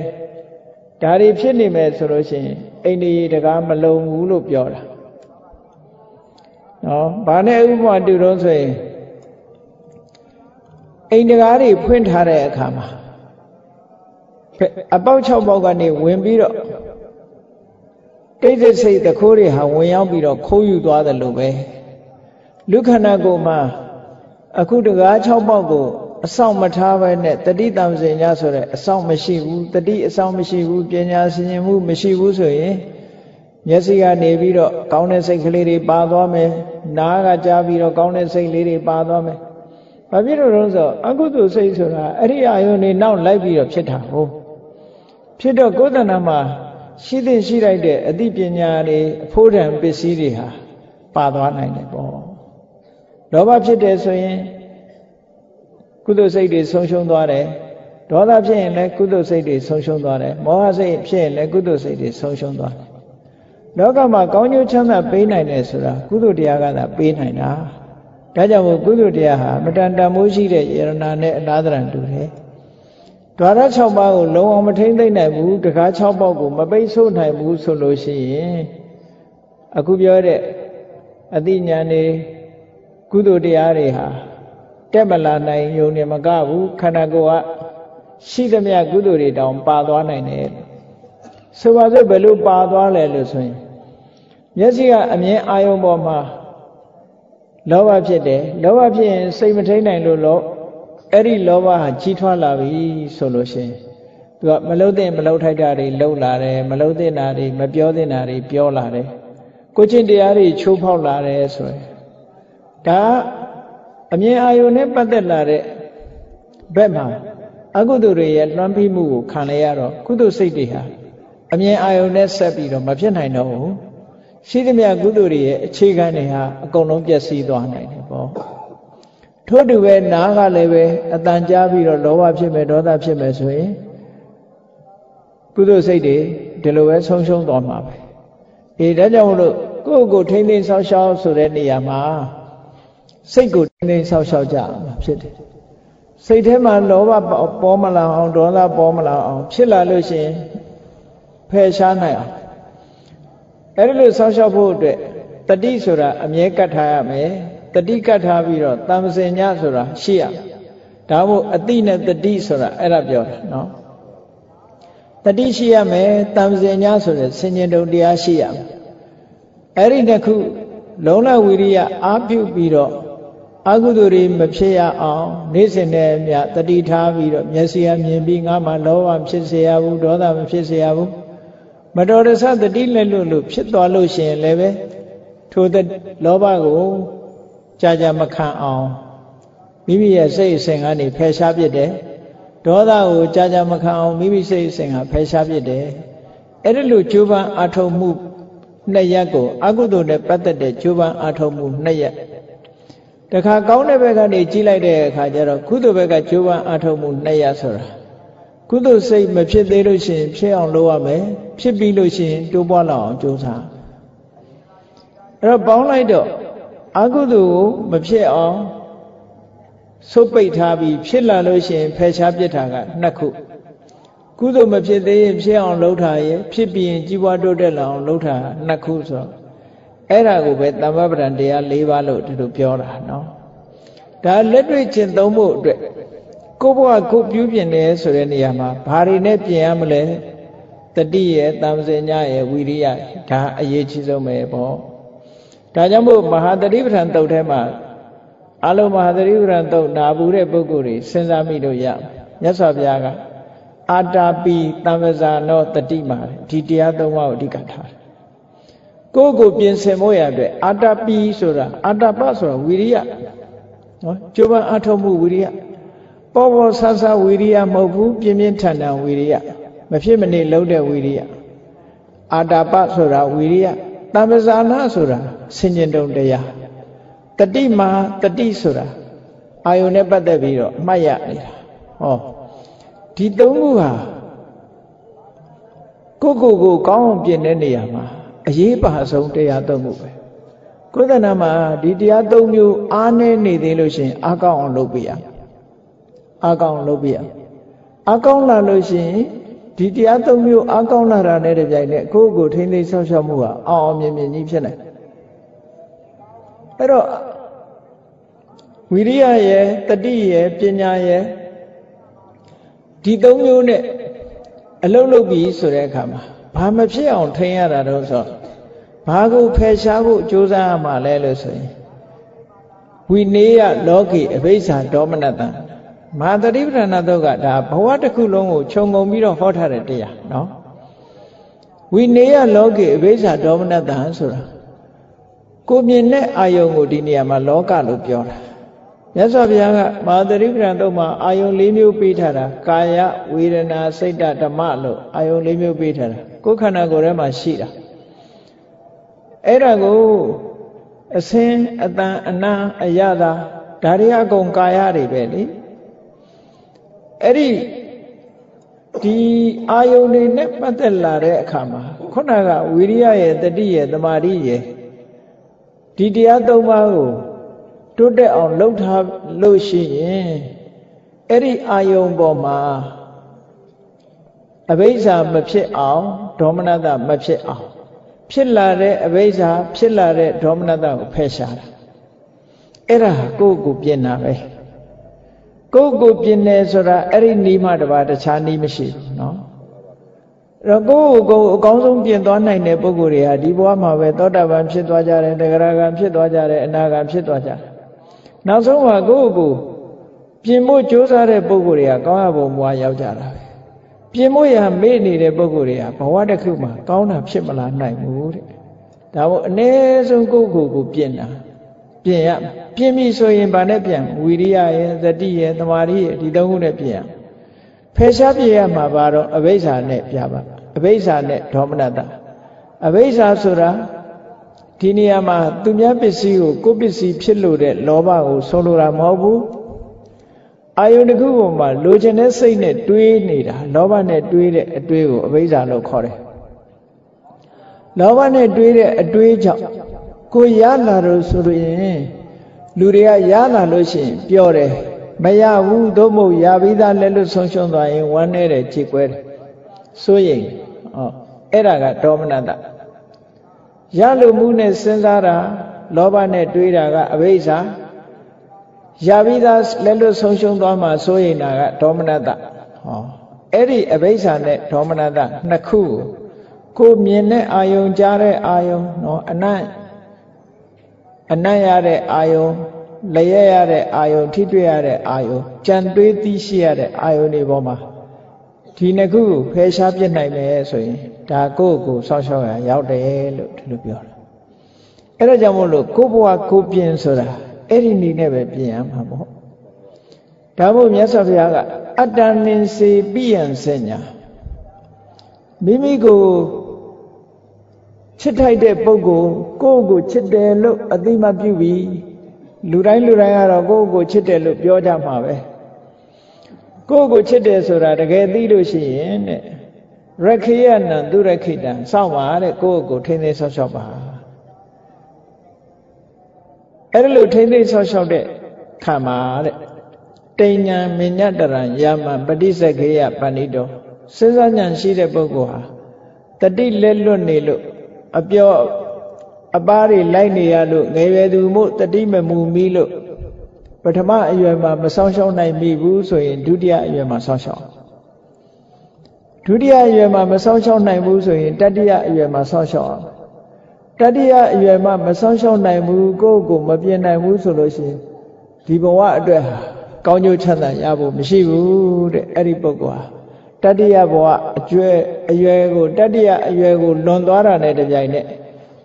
ဒါတွေဖြစ်နေမယ်ဆိုလို့ရှိရင်အိန္ဒိယတကားမလုံဘူးလို့ပြောတာနော်ဘာနဲ့ဥပမာတူတော့ဆိုရင်အိန္ဒကားတွေဖွင့်ထားတဲ့အခါမှာအပေါက်6ပေါက်ကနေဝင်ပြီးတော့တိတ်တိတ်စိတ်တခိုးတွေဟာဝင်ရောက်ပြီးတော့ခိုးယူသွားတယ်လို့ပဲ လူခန္ဓာကိုယ်မှာအခုတကား6ပေါက်ကိုအဆောင်မထားဘဲနဲ့တတိတံစင်ညဆိုတဲ့အဆောင်မရှိဘူးတတိအဆောင်မရှိဘူးပညာဆင်ញင်မှုမရှိဘူးဆိုရင်မျက်စိကနေပြီးတော့ကောင်းတဲ့စိတ်ကလေးတွေပါသွားမယ်နားကကြားပြီးတော့ကောင်းတဲ့စိတ်လေးတွေပါသွားမယ်ဘာဖြစ်လို့လဲဆိုအကုသိုလ်စိတ်ဆိုတာအဲ့ဒီအာယုန်နေနောက်လိုက်ပြီးတော့ဖြစ်တာဟုတ်ဖြစ်တော့ကိုယ်တဏ္ဍမှာရှိသင့်ရှိလိုက်တဲ့အသိပညာတွေအဖို့တံပစ္စည်းတွေဟာပါသွားနိုင်တယ်ပေါ့ လောဘဖြစ်တယ်ဆိုရင်ကုသိုလ်စိတ်တွေဆုံးရှုံးသွားတယ်ဒေါသဖြစ်ရင်လည်းကုသိုလ်စိတ်တွေဆုံးရှုံးသွားတယ်မောဟစိတ်ဖြစ်ရင်လည်းကုသိုလ်စိတ်တွေဆုံးရှုံးသွားတယ်လောကမှာကောင်းကျိုးချမ်းသာပေးနိုင်တယ်ဆိုတာကုသိုလ်တရားကသာပေးနိုင်တာဒါကြောင့်မို့ကုသိုလ်တရားဟာမတန်တမိုးရှိတဲ့ယရနာနဲ့အလားတန်တူတယ်ဒွါရ6ပါးကိုလုံးအောင်မထိမ့်သိမ့်နိုင်ဘူးတကား6ပါးကိုမပိတ်ဆို့နိုင်ဘူးဆိုလို့ရှိရင်အခုပြောတဲ့အသိဉာဏ်တွေ ကုသိုလ်တရားတွေဟာတက်မလာနိုင်ယုံနေမကဘူးခန္ဓာကိုယ်ကရှိသမျှကုသိုလ်တွေတောင်ပါသွားနိုင်တယ်ဆိုပါစို့ဘယ်လိုပါသွားလဲလို့ဆိုရင်မျက်စိကအမြင်အာယုံပေါ်မှာလောဘဖြစ်တယ်လောဘဖြစ်ရင်စိတ်မထိန်နိုင်လို့လောအဲ့ဒီလောဘဟာကြီးထွားလာပြီဆိုလို့ရှိရင်သူကမလုံးတဲ့မလုံးထိုက်တာတွေလှုပ်လာတယ်မလုံးတဲ့တာတွေမပြောတဲ့တာတွေပြောလာတယ်ကိုချင်းတရားတွေချိုးဖောက်လာတယ်ဆိုရင် ဒါအမြင်အာယုန်နဲ့ပတ်သက်လာတဲ့ဘက်မှာအကုသိုလ်တွေရဲ့လွှမ်းပြီးမှုကိုခံရရတော့ကုသိုလ်စိတ်တွေဟာအမြင်အာယုန်နဲ့ဆက်ပြီးတော့မဖြစ်နိုင်တော့ဘူးရှိသမျှကုသိုလ်တွေရဲ့အခြေခံတွေဟာအကုန်လုံးပျက်စီးသွားနိုင်တယ်ပေါ့ထို့တူပဲနားကလည်းပဲအတန်ကြားပြီးတော့လောဘဖြစ်မယ်ဒေါသဖြစ်မယ်ဆိုရင်ကုသိုလ်စိတ်တွေဒီလိုပဲဆုံးရှုံးသွားမှာပဲအေးဒါကြောင့်မလို့ကိုယ့်ကိုထိမ့်သိမ်းဆောက်ရှောက်ဆိုတဲ့နေရာမှာ စိတ်ကိုထိမ့်သိမ်းဆောက်ရှောက်ကြမှာဖြစ်တယ်စိတ်ထဲမှာလောဘပေါ်မလာအောင်ဒေါသပေါ်မလာအောင်ဖြစ်လာလို့ရှိရင်ဖယ်ရှားနိုင်အောင်အဲ့ဒီလိုဆောက်ရှောက်ဖို့အတွက်တတိဆိုတာအမြဲကတ်ထားရမယ်တတိကတ်ထားပြီးတော့တမ္ပစင်ညဆိုတာရှိရဒါမို့အတိနဲ့တတိဆိုတာအဲ့ဒါပြောတာနော်တတိရှိရမယ်တမ္ပစင်ညဆိုတဲ့ဆင်ញင်တုံတရားရှိရမယ်အဲ့ဒီတစ်ခုလုံးလဝိရိယအာပြုပြီးတော့ အကုသိုလ်တွေမဖြစ်ရအောင်နေ့စဉ်နဲ့မြတတိထားပြီးတော့မျက်စိအမြင်ပြီးငါမှလောဘဖြစ်เสียဘူးဒေါသမဖြစ်เสียဘူးမတော်တဆတတိလက်လွတ်လို့ဖြစ်သွားလို့ရှိရင်လည်းပဲထိုလောဘကိုကြာကြာမခံအောင်မိမိရဲ့စိတ်အစဉ်ကနေဖယ်ရှားပြစ်တယ်ဒေါသကိုကြာကြာမခံအောင်မိမိစိတ်အစဉ်ကဖယ်ရှားပြစ်တယ်အဲ့ဒီလိုကြိုးပမ်းအထောက်မှုနှစ်ရက်ကိုအကုသိုလ်နဲ့ပတ်သက်တဲ့ကြိုးပမ်းအထောက်မှုနှစ်ရက် တခါကောင်းတဲ့ဘက်ကနေကြီးလိုက်တဲ့အခါကျတော့ကုသိုလ်ဘက်ကကြိုးပမ်းအထောက်မှုနှစ်ရက်ဆိုတာကုသိုလ်စိတ်မဖြစ်သေးလို့ရှိရင်ဖြစ်အောင်လုပ်ရမယ်ဖြစ်ပြီးလို့ရှိရင်တိုးပွားလောက်အောင်ကြိုးစားအဲ့တော့ပေါင်းလိုက်တော့အကုသိုလ်ကိုမဖြစ်အောင်ဆုတ်ပိတ်ထားပြီးဖြစ်လာလို့ရှိရင်ဖယ်ရှားပြစ်တာကနှစ်ခုကုသိုလ်မဖြစ်သေးရင်ဖြစ်အောင်လုပ်တာရဲ့ဖြစ်ပြီးရင်ကြီးပွားတိုးတက်လာအောင်လုပ်တာနှစ်ခုဆို အဲ့ဒါကိုပဲတမ္ပပဒံတရား၄ပါးလို့ဒီလိုပြောတာနော်ဒါလက်တွေ့ကျင့်သုံးဖို့အတွက်ကိုဘဝကိုပြုပြင်တယ်ဆိုတဲ့နေရာမှာဘာတွေနဲ့ပြင်ရမလဲတတိရဲ့တမ္ပစင်ညရဲ့ဝိရိယဒါအရေးကြီးဆုံးပဲပေါ့ဒါကြောင့်မို့မဟာတတိပဋ္ဌာန်တုတ်ထဲမှာအလုံးမဟာတတိပဋ္ဌာန်တုတ်နာဘူးတဲ့ပုဂ္ဂိုလ်တွေစဉ်းစားမိလို့ရမြတ်စွာဘုရားကအာတာပိတမ္ပဇာနောတတိမာဒီတရားသုံးပါးကိုအဓိကထားတယ် ကိုယ့်ကိုပြင်ဆင်ဖို့ရအတွက်အာတာပိဆိုတာအာတာပဆိုတာဝိရိယနော်ကျိုးပန်းအထောက်မှုဝိရိယပေါ်ပေါ်ဆဆဝိရိယမဟုတ်ဘူးပြင်းပြင်းထန်ထန်ဝိရိယမဖြစ်မနေလုံးတဲ့ဝိရိယအာတာပဆိုတာဝိရိယတမ္ပဇာနာဆိုတာဆင်ញင်တုံတရားတတိမာတတိဆိုတာအာယုန်နဲ့ပတ်သက်ပြီးတော့အမှတ်ရနေတာဟောဒီသုံးခုဟာကိုကိုကိုကောင်းအောင်ပြင်တဲ့နေရာမှာ အရေးပါဆုံးတရားသုံးခုပဲကိုယ်တဏ္ဍာမှာဒီတရားသုံးမျိုးအားနည်းနေသေးလို့ရှိရင်အားကောင်းအောင်လုပ်ပြရအားကောင်းအောင်လုပ်ပြရအားကောင်းလာလို့ရှိရင်ဒီတရားသုံးမျိုးအားကောင်းလာတာနဲ့တပြိုင်နက်ကိုယ့်ကိုထိမ့်သိမ်းဆောက်ရှောက်မှုဟာအောင်အောင်မြင်မြင်ကြီးဖြစ်နိုင်အဲ့တော့ဝိရိယရဲ့တတိရဲ့ပညာရဲ့ဒီသုံးမျိုးနဲ့အလုံးလုံးပြီဆိုတဲ့အခါမှာဘာမဖြစ်အောင်ထိန်းရတာတော့ဆို ဘာကိုဖယ်ရှားဖို့ကြိုးစားရမှာလဲလို့ဆိုရင်ဝိနေယလောကေအဘိဇ္ဇာဒေါမနတံမဟာတတိပဋ္ဌာနာတော့ကဒါဘဝတစ်ခုလုံးကိုခြုံငုံပြီးတော့ဟောထားတဲ့တရားနော်ဝိနေယလောကေအဘိဇ္ဇာဒေါမနတံဆိုတာကိုမြင်တဲ့အာယုံကိုဒီနေရာမှာလောကလို့ပြောတာမြတ်စွာဘုရားကမဟာသရိပ္ပံတော့မှာအာယုံ၄မျိုးပေးထားတာကာယဝေဒနာစိတ်ဓမ္မလို့အာယုံ၄မျိုးပေးထားတာကိုယ်ခန္ဓာကိုယ်ထဲမှာရှိတာ အဲ့ဒါကိုအစင်းအတန်အနာအယတာဒါတွေအကုန်ကာယတွေပဲလေအဲ့ဒီဒီအာယုန်တွေနဲ့ပတ်သက်လာတဲ့အခါမှာခုနကဝိရိယရဲ့တတိရဲ့တမာတိရဲ့ဒီတရားသုံးပါးကိုတိုးတက်အောင်လှုပ်ထားလို့ရှိရင်အဲ့ဒီအာယုံပေါ်မှာအဘိဇ္ဇာမဖြစ်အောင်ဒေါမနတမဖြစ်အောင် ဖြစ်လာတဲ့အဘိဇ္ဇာဖြစ်လာတဲ့ဒေါမနတကိုဖယ်ရှားတာအဲ့ဒါကိုယ့်ကိုပြင်တာပဲကိုယ့်ကိုပြင်တယ်ဆိုတာအဲ့ဒီနီးမှတပါတခြားနီးမရှိဘူးเนาะအဲ့တော့ကိုယ့်ကိုယ်ကိုအကောင်းဆုံးပြင်သွားနိုင်တဲ့ပုဂ္ဂိုလ်တွေဟာဒီဘဝမှာပဲသောတာပန်ဖြစ်သွားကြတယ်တဂရဂံဖြစ်သွားကြတယ်အနာဂံဖြစ်သွားကြတယ်နောက်ဆုံးမှာကိုယ့်ကိုယ်ပြင်ဖို့ကြိုးစားတဲ့ပုဂ္ဂိုလ်တွေကကောင်းရဘုံဘဝရောက်ကြတာပဲ ပြင်ဖို့ရမေ့နေတဲ့ပုဂ္ဂိုလ်တွေကဘဝတစ်ခုမှာကောင်းတာဖြစ်မလာနိုင်ဘူးတဲ့ဒါမို့အ ਨੇ ဆုံးကိုယ့်ကိုယ်ကိုပြင်တာပြင်ရပြင်ပြီဆိုရင်ဗာနဲ့ပြန်ဝီရိယရဲ့သတိရဲ့သမာဓိရဲ့ဒီသုံးခုနဲ့ပြင်ရဖယ်ရှားပြရမှာပါတော့အဘိဇ္ဇာနဲ့ပြပါအဘိဇ္ဇာနဲ့ဒေါမနတအဘိဇ္ဇာဆိုတာဒီနေရာမှာသူများပစ္စည်းကိုကိုယ်ပစ္စည်းဖြစ်လို့တဲ့လောဘကိုဆုံးလိုတာမဟုတ်ဘူး အာယုန်တစ်ခုပေါ်မှာလိုချင်တဲ့စိတ်နဲ့တွေးနေတာလောဘနဲ့တွေးတဲ့အတွေးကိုအဘိဇ္ဇာလို့ခေါ်တယ်လောဘနဲ့တွေးတဲ့အတွေးကြောင့်ကိုရလာလို့ဆိုရင်လူတွေကရလာလို့ရှိရင်ပြောတယ်မရဘူးသို့မဟုတ်ရပြီးသားလက်လွတ်ဆုံးရှုံးသွားရင်ဝမ်းနေတယ်ကြည်ကွဲတယ်စိုးရိမ်ဟောအဲ့ဒါကဒေါမနတရလို့မှုနဲ့စဉ်းစားတာလောဘနဲ့တွေးတာကအဘိဇ္ဇာ ရပြီးသားလက်လွတ်ဆုံးရှုံးသွားမှစိုးရိမ်တာကဒေါမနတဟောအဲ့ဒီအဘိဇ္ဇာနဲ့ဒေါမနတနှစ်ခုကိုကိုမြင်တဲ့အာယုံကြားတဲ့အာယုံနော်အနတ်အနတ်ရတဲ့အာယုံလျက်ရတဲ့အာယုံထိတွေ့ရတဲ့အာယုံကြံတွေးသိရှိရတဲ့အာယုံတွေပေါ်မှာဒီနှစ်ခုကိုဖယ်ရှားပြစ်နိုင်မယ်ဆိုရင်ဒါကိုယ့်ကိုစောင့်ရှောက်ရရောက်တယ်လို့ဒီလိုပြောတာအဲ့ဒါကြောင့်မို့လို့ကိုယ့်ဘဝကိုပြင်ဆိုတာ အဲ့ဒီနည်းနဲ့ပဲပြင်ရမှာပေါ့ဒါမို့မြတ်စွာဘုရားကအတ္တနင်စေပိယံစညာမိမိကိုချစ်ထိုက်တဲ့ပုဂ္ဂိုလ်ကိုယ့်ကိုချစ်တယ်လို့အသိမှပြုပြီးလူတိုင်းလူတိုင်းကတော့ကိုယ့်ကိုချစ်တယ်လို့ပြောကြမှာပဲကိုယ့်ကိုချစ်တယ်ဆိုတာတကယ်သိလို့ရှိရင်တဲ့ရခိယနံသူရခိတံစောင့်ပါတဲ့ကိုယ့်ကိုထိမ့်သိဆော့ဆော့ပါ အဲ့ဒါလို့ထိမ့်သိဆော့ဆော့တဲ့ခံပါတဲ့တိညာမညတရံယာမပฏิစခေယပဏိတောစဉ်းစားဉာဏ်ရှိတဲ့ပုဂ္ဂိုလ်ဟာတတိလက်လွတ်နေလို့အပြောအပားတွေလိုက်နေရလို့ငယ်ရွယ်သူမို့တတိမမူမီလို့ပထမအရွယ်မှာမဆောင်ရှောက်နိုင်မိဘူးဆိုရင်ဒုတိယအရွယ်မှာဆောင်ရှောက်ဒုတိယအရွယ်မှာမဆောင်ရှောက်နိုင်ဘူးဆိုရင်တတိယအရွယ်မှာဆောင်ရှောက်အောင် တတိယအရွယ်မှာမဆောင်ရှောက်နိုင်ဘူးကိုယ့်ကိုမပြင်းနိုင်ဘူးဆိုလို့ရှိရင်ဒီဘဝအတွက်ဟာကောင်းကျိုးချမ်းသာရဖို့မရှိဘူးတဲ့အဲ့ဒီပုဂ္ဂိုလ်ဟာတတိယဘဝအကျွဲအရွယ်ကိုတတိယအရွယ်ကိုလွန်သွားတာနဲ့တပြိုင်နက်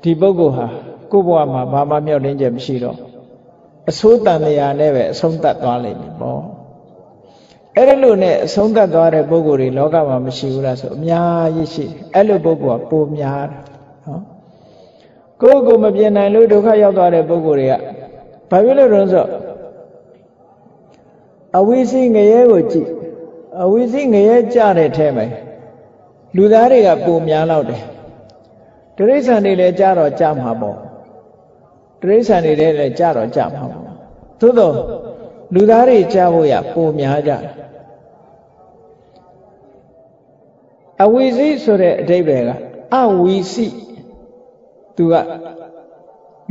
ဒီပုဂ္ဂိုလ်ဟာကိုယ့်ဘဝမှာဘာမှမြောက်လင်းချက်မရှိတော့အဆိုးတန်တရားနဲ့ပဲအဆုံးသတ်သွားလိမ့်မယ်ပေါ့အဲ့ဒါလို့နဲ့အဆုံးသတ်သွားတဲ့ပုဂ္ဂိုလ်တွေလောကမှာမရှိဘူးလားဆိုအများကြီးရှိအဲ့လိုပုဂ္ဂိုလ်ကပိုများတာနော် ကိုယ့်ကိုမပြင်နိုင်လို့ဒုက္ခရောက်သွားတဲ့ပုဂ္ဂိုလ်တွေကဘာဖြစ်လို့လဲဆိုအဝိစိငရဲကိုကြည့်အဝိစိငရဲကြတဲ့ထဲမှာလူသားတွေကပိုများတော့တယ်တိရစ္ဆာန်တွေလည်းကြတော့ကြမှာပေါ့တိရစ္ဆာန်တွေလည်းကြတော့ကြမှာပေါ့သို့တော့လူသားတွေကြဖို့ရပိုများကြတယ်အဝိစိဆိုတဲ့အဓိပ္ပာယ်ကအဝိစိ သူက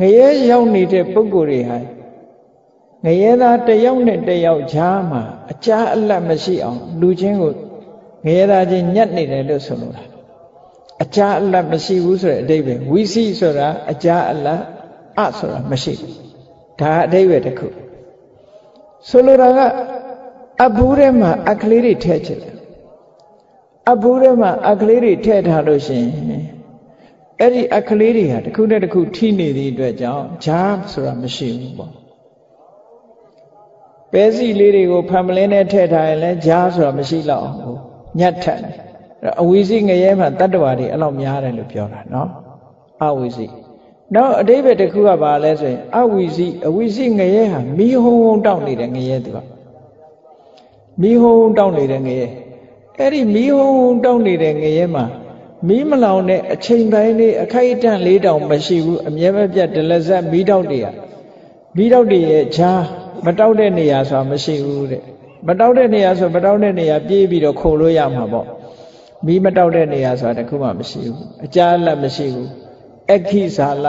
ငရဲရောက်နေတဲ့ပုဂ္ဂိုလ်တွေဟာငရဲသားတယောက်နဲ့တယောက်ခြားမှာအကြာအလတ်မရှိအောင် လူချင်းကိုငရဲသားချင်းညက်နေတယ်လို့ဆိုလိုတာအကြာအလတ်မရှိဘူးဆိုတဲ့အဓိပ္ပာယ်ဝိစီဆိုတာအကြာအလတ်အဆိုတာမရှိဘူးဒါအဓိပ္ပာယ်တစ်ခုဆိုလိုတာကအဘူးထဲမှာအခလေးတွေထည့်ချင်တယ်အဘူးထဲမှာအခလေးတွေထည့်ထားလို့ရှိရင် အဲ့ဒီအခလေးတွေဟာတစ်ခုနဲ့တစ်ခုထိနေသည့်အတွက်ကြောင့်ဂျားဆိုတာမရှိဘူးပေါ့ပဲစီလေးတွေကိုဖန်မလင်းနဲ့ထည့်ထားရင်လည်းဂျားဆိုတာမရှိတော့ဘူးညတ်ထက်တယ်အဝီစီငရဲမှာတတ္တဝါတွေအဲ့လောက်များတယ်လို့ပြောတာနော်အဝီစီနောက်အတိပ္ပယ်တစ်ခုကဘာလဲဆိုရင်အဝီစီအဝီစီငရဲဟာမီးဟုံဟုံတောက်နေတဲ့ငရဲသူကမီးဟုံဟုံတောက်နေတဲ့ငရဲအဲ့ဒီမီးဟုံဟုံတောက်နေတဲ့ငရဲမှာ မီးမလောင်တဲ့အချိန်ပိုင်းလေးအခိုက်အတန့်လေးတောင်မရှိဘူးအမြဲမပြတ်ဒလဇက်မီးတောက်တွေကမိတော့တွေရဲ့ဈာမတောက်တဲ့နေရာဆိုတာမရှိဘူးတဲ့မတောက်တဲ့နေရာဆိုမတောက်တဲ့နေရာပြေးပြီးတော့ခုံလို့ရမှာပေါ့မိမတောက်တဲ့နေရာဆိုတာတခုမှမရှိဘူးအကြာလက်မရှိဘူးအခိဇာလ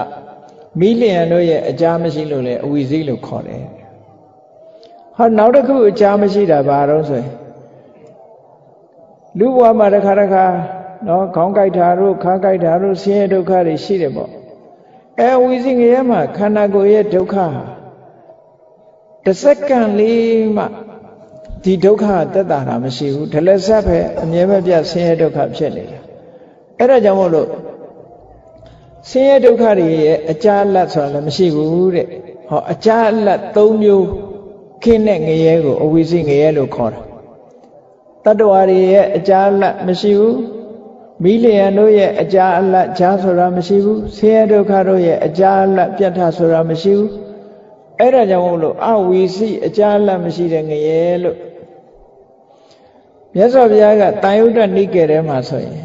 မိလျံတို့ရဲ့အကြာမရှိလို့လေအဝီစိလို့ခေါ်တယ်ဟောနောက်တစ်ခုအကြာမရှိတာဘာတော့ဆိုရင်လူဘဝမှာတစ်ခါတစ်ခါ နော်ခေါင်းကြိုက်တာတို့ခါကြိုက်တာတို့ဆင်းရဲဒုက္ခတွေရှိတယ်ပေါ့အဲဝီစိငရဲမှာခန္ဓာကိုယ်ရဲ့ဒုက္ခဟာတစ်စက္ကန့်လေးမှဒီဒုက္ခတက်တာတာမရှိဘူးဒလဆက်ပဲအမြဲမပြတ်ဆင်းရဲဒုက္ခဖြစ်နေတာအဲ့ဒါကြောင့်မို့လို့ဆင်းရဲဒုက္ခတွေရဲ့အကြာလတ်ဆိုတာလည်းမရှိဘူးတဲ့ဟောအကြာလတ်၃မျိုးခင်းတဲ့ငရဲကိုအဝိစိငရဲလို့ခေါ်တာတတ္တဝါတွေရဲ့အကြာလတ်မရှိဘူး မိလျံတို့ရဲ့အကြာအလတ်ဈာဆိုတာမရှိဘူးဆင်းရဲဒုက္ခတို့ရဲ့အကြာအလတ်ပြတ်ထဆိုတာမရှိဘူးအဲ့ဒါကြောင့်မို့လို့အဝီစီအကြာအလတ်မရှိတဲ့ငရဲလို့မြတ်စွာဘုရားကတာယုဒ္ဓနိကေထဲမှာဆိုရင်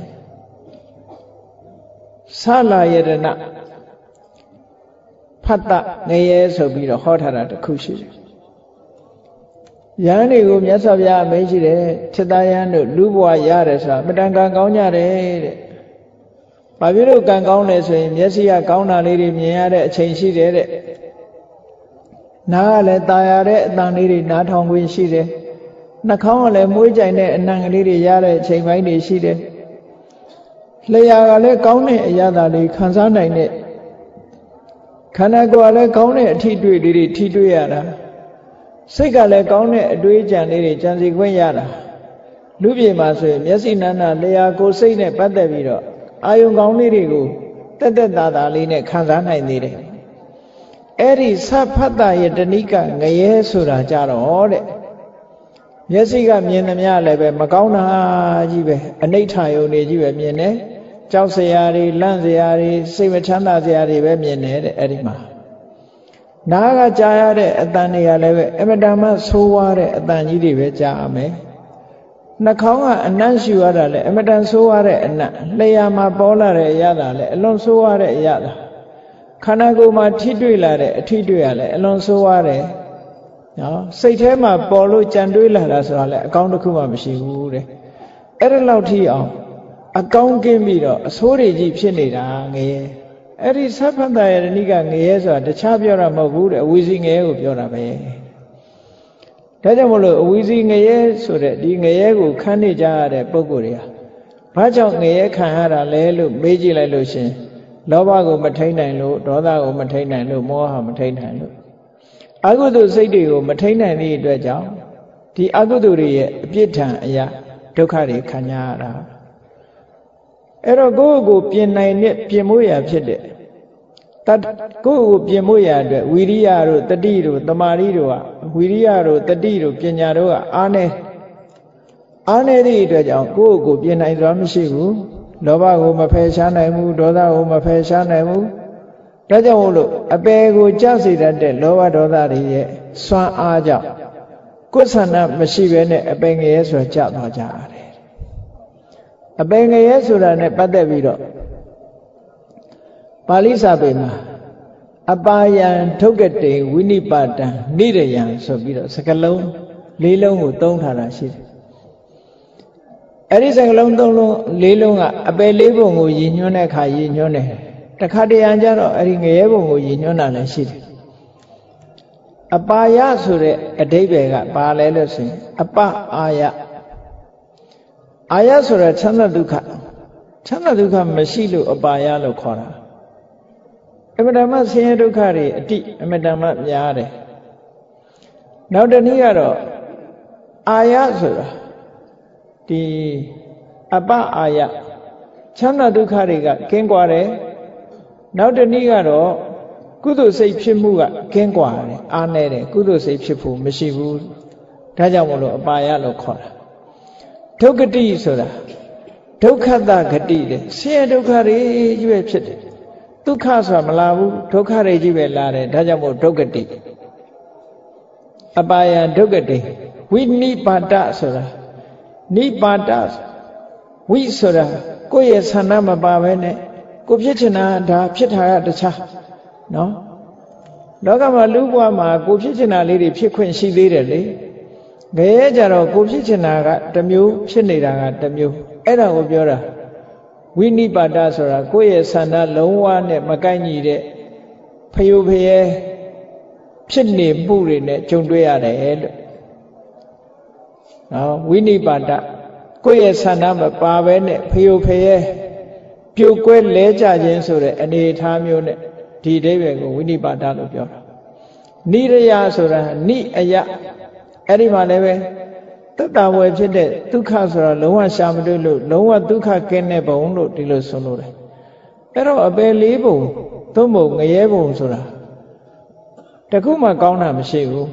ဆလာယတနာဖတ်တငရဲဆိုပြီးတော့ဟောထားတာတခုရှိတယ် ယဟန်တွေကိုမြတ်စွာဘုရားအမိန့်ရှိတယ်ထိတယဟန်တို့လူဘဝရတယ်ဆိုတာမတန်ကံကောင်းကြတယ်တဲ့။ဘာဖြစ်လို့ကံကောင်းလဲဆိုရင်မျက်စိကကောင်းတာလေးတွေမြင်ရတဲ့အချိန်ရှိတယ်တဲ့။နားကလည်းตาရတဲ့အတန်လေးတွေနားထောင်ခွင့်ရှိတယ်။နှာခေါင်းကလည်းမွေးကြိုင်တဲ့အနံကလေးတွေရတဲ့အချိန်ပိုင်းတွေရှိတယ်။လျှာကလည်းကောင်းတဲ့အရာသာလေးခံစားနိုင်တဲ့ခန္ဓာကိုယ်ကလည်းကောင်းတဲ့အထီးတွေ့လေးတွေထီးတွေ့ရတာ။ စိတ်ကလည်းကောင်းတဲ့အတွေးကြံလေးတွေကြံစီခွင့်ရတာလူပြေမှာဆိုရင်မျက်စိနာနာလျာကိုစိတ်နဲ့ပတ်သက်ပြီးတော့အာယုံကောင်းလေးတွေကိုတက်တက်တာတာလေးနဲ့ခံစားနိုင်သေးတယ်အဲ့ဒီသဖတ်တာရဲ့တဏိကငရဲဆိုတာကြတော့တဲ့မျက်စိကမြင်သမျှလည်းပဲမကောင်းတာကြီးပဲအနိဋ္ဌာယုံနေကြီးပဲမြင်တယ်ကြောက်စရာတွေလန့်စရာတွေစိတ်မချမ်းသာစရာတွေပဲမြင်တယ်တဲ့အဲ့ဒီမှာ နားကကြားရတဲ့အတန်တွေကလည်းပဲအမတန်မှဆိုးဝါးတဲ့အတန်ကြီးတွေပဲကြားရမယ်နှာခေါင်းကအနံ့ရှူရတာလည်းအမတန်ဆိုးဝါးတဲ့အနံ့လျှာမှာပေါ်လာတဲ့အရာတာလည်းအလွန်ဆိုးဝါးတဲ့အရာတာခန္ဓာကိုယ်မှာထိတွေ့လာတဲ့အထိတွေ့ရလည်းအလွန်ဆိုးဝါးတယ်နော်စိတ်ထဲမှာပေါ်လို့ကြံတွေးလာတာဆိုတာလည်းအကောင်းတစ်ခုမှမရှိဘူးတဲ့အဲ့ဒါလောက်ထိအောင်အကောင်းကင်းပြီးတော့အဆိုးတွေကြီးဖြစ်နေတာငယ် အဲ့ဒီသဗ္ဗတယရဏိကငရဲဆိုတာတခြားပြောတာမဟုတ်ဘူးတဲ့အဝီစီငရဲကိုပြောတာပဲဒါကြောင့်မလို့အဝီစီငရဲဆိုတဲ့ဒီငရဲကိုခန်းနေကြရတဲ့ပုံကိုယ်တွေဟာဘာကြောင့်ငရဲခံရတာလဲလို့မေးကြည့်လိုက်လို့ရှင်လောဘကိုမထိန်နိုင်လို့ဒေါသကိုမထိန်နိုင်လို့မောဟမထိန်နိုင်လို့အကုသိုလ်စိတ်တွေကိုမထိန်နိုင်သည့်အတွက်ကြောင့်ဒီအကုသိုလ်တွေရဲ့အပြစ်ထံအရာဒုက္ခတွေခံရတာအဲ့တော့ကိုယ့်ကိုပြင်နိုင်တဲ့ပြင်မိုးရာဖြစ်တဲ့ တတ်ကိုယ့်ကိုပြင်မိုးရာအတွက်ဝီရိယတို့တတိတို့တမာရီတို့ကဝီရိယတို့တတိတို့ပညာတို့ကအားနေအားနေသည့်အတွက်ကြောင့်ကိုယ့်ကိုပြင်နိုင်စွာမရှိဘူးလောဘကိုမဖယ်ရှားနိုင်ဘူးဒေါသကိုမဖယ်ရှားနိုင်ဘူးဒါကြောင့်မို့လို့အပေကိုကြောက်စေတတ်တဲ့လောဘဒေါသတွေရဲ့စွမ်းအားကြောင့်ကိုယ်ဆန္ဒမရှိဘဲနဲ့အပေငရဲဆိုကြသွားကြရတယ်အပင်ငရဲဆိုတာနဲ့ပတ်သက်ပြီးတော့ ပါဠိစာပေမှာအပါယံထုတ်ကတေဝိနိပါတံနိရယံဆိုပြီးတော့စကလုံးလေးလုံးကိုသုံးထားတာရှိတယ်အဲ့ဒီစကလုံးသုံးလုံးလေးလုံးကအပယ်လေးပုံကိုရည်ညွှန်းတဲ့အခါရည်ညွှန်းတယ်တခါတရံကျတော့အဲ့ဒီငရဲပုံကိုရည်ညွှန်းတာလည်းရှိတယ်အပါယဆိုတဲ့အဓိပ္ပာယ်ကပါလဲလို့ဆိုရင်အပအာယအာယဆိုတာချမ်းသာဒုက္ခချမ်းသာဒုက္ခမရှိလို့အပါယလို့ခေါ်တာ အမတမဆင်းရဲဒုက္ခတွေအတိအမတမများတယ်နောက်တနည်းကတော့အာယဆိုတာဒီအပအာယချမ်းသာဒုက္ခတွေကကင်းကွာတယ်နောက်တနည်းကတော့ကုသိုလ်စိတ်ဖြစ်မှုကကင်းကွာတယ်အားနေတယ်ကုသိုလ်စိတ်ဖြစ်ဖို့မရှိဘူးဒါကြောင့်မလို့အပါယလို့ခေါ်တာဒုက္ခတိဆိုတာဒုက္ခတဂတိတဲ့ဆင်းရဲဒုက္ခတွေကြီးပဲဖြစ်တယ် ဒုက္ခဆိုတာမလာဘူးဒုက္ခတွေကြီးပဲလာတယ်ဒါကြောင့်မို့ဒုက္ခတိအပါယဒုက္ခတိဝိနိပါဒဆိုတာနိပါဒဝိဆိုတာကိုယ့်ရဲ့ဆန္ဒမပါဘဲနဲ့ကိုဖြစ်ချင်တာဒါဖြစ်တာကတခြားနော်လောကမှာလူဘဝမှာကိုဖြစ်ချင်တာလေးတွေဖြစ်ခွင့်ရှိသေးတယ်လေငရဲကြတော့ကိုဖြစ်ချင်တာကတစ်မျိုးဖြစ်နေတာကတစ်မျိုးအဲ့ဒါကိုပြောတာ ဝိနိပါဒဆိုတာကိုယ့်ရဲ့ဆန္ဒလုံးဝနဲ့မကိုက်ညီတဲ့ဖယုဖယဲဖြစ်နေမှုတွေနဲ့ကြုံတွေ့ရတယ်လို့နော်ဝိနိပါဒကိုယ့်ရဲ့ဆန္ဒမပါဘဲနဲ့ဖယုဖယဲပြိုကွဲလဲကြခြင်းဆိုတဲ့အနေအထားမျိုးနဲ့ဒီအဓိပ္ပာယ်ကိုဝိနိပါဒလို့ပြောတာနိရယဆိုတာနိအယအဲ့ဒီမှာလည်းပဲ တတဝယ်ဖြစ်တဲ့ဒုက္ခဆိုတာလုံးဝရှာမတွေ့လို့လုံးဝဒုက္ခကင်းတဲ့ဘုံလို့ဒီလိုဆိုလို့တယ်အဲ့တော့အပယ်လေးဘုံသုံးဘုံငရဲဘုံဆိုတာတခုမှကောင်းတာမရှိဘူး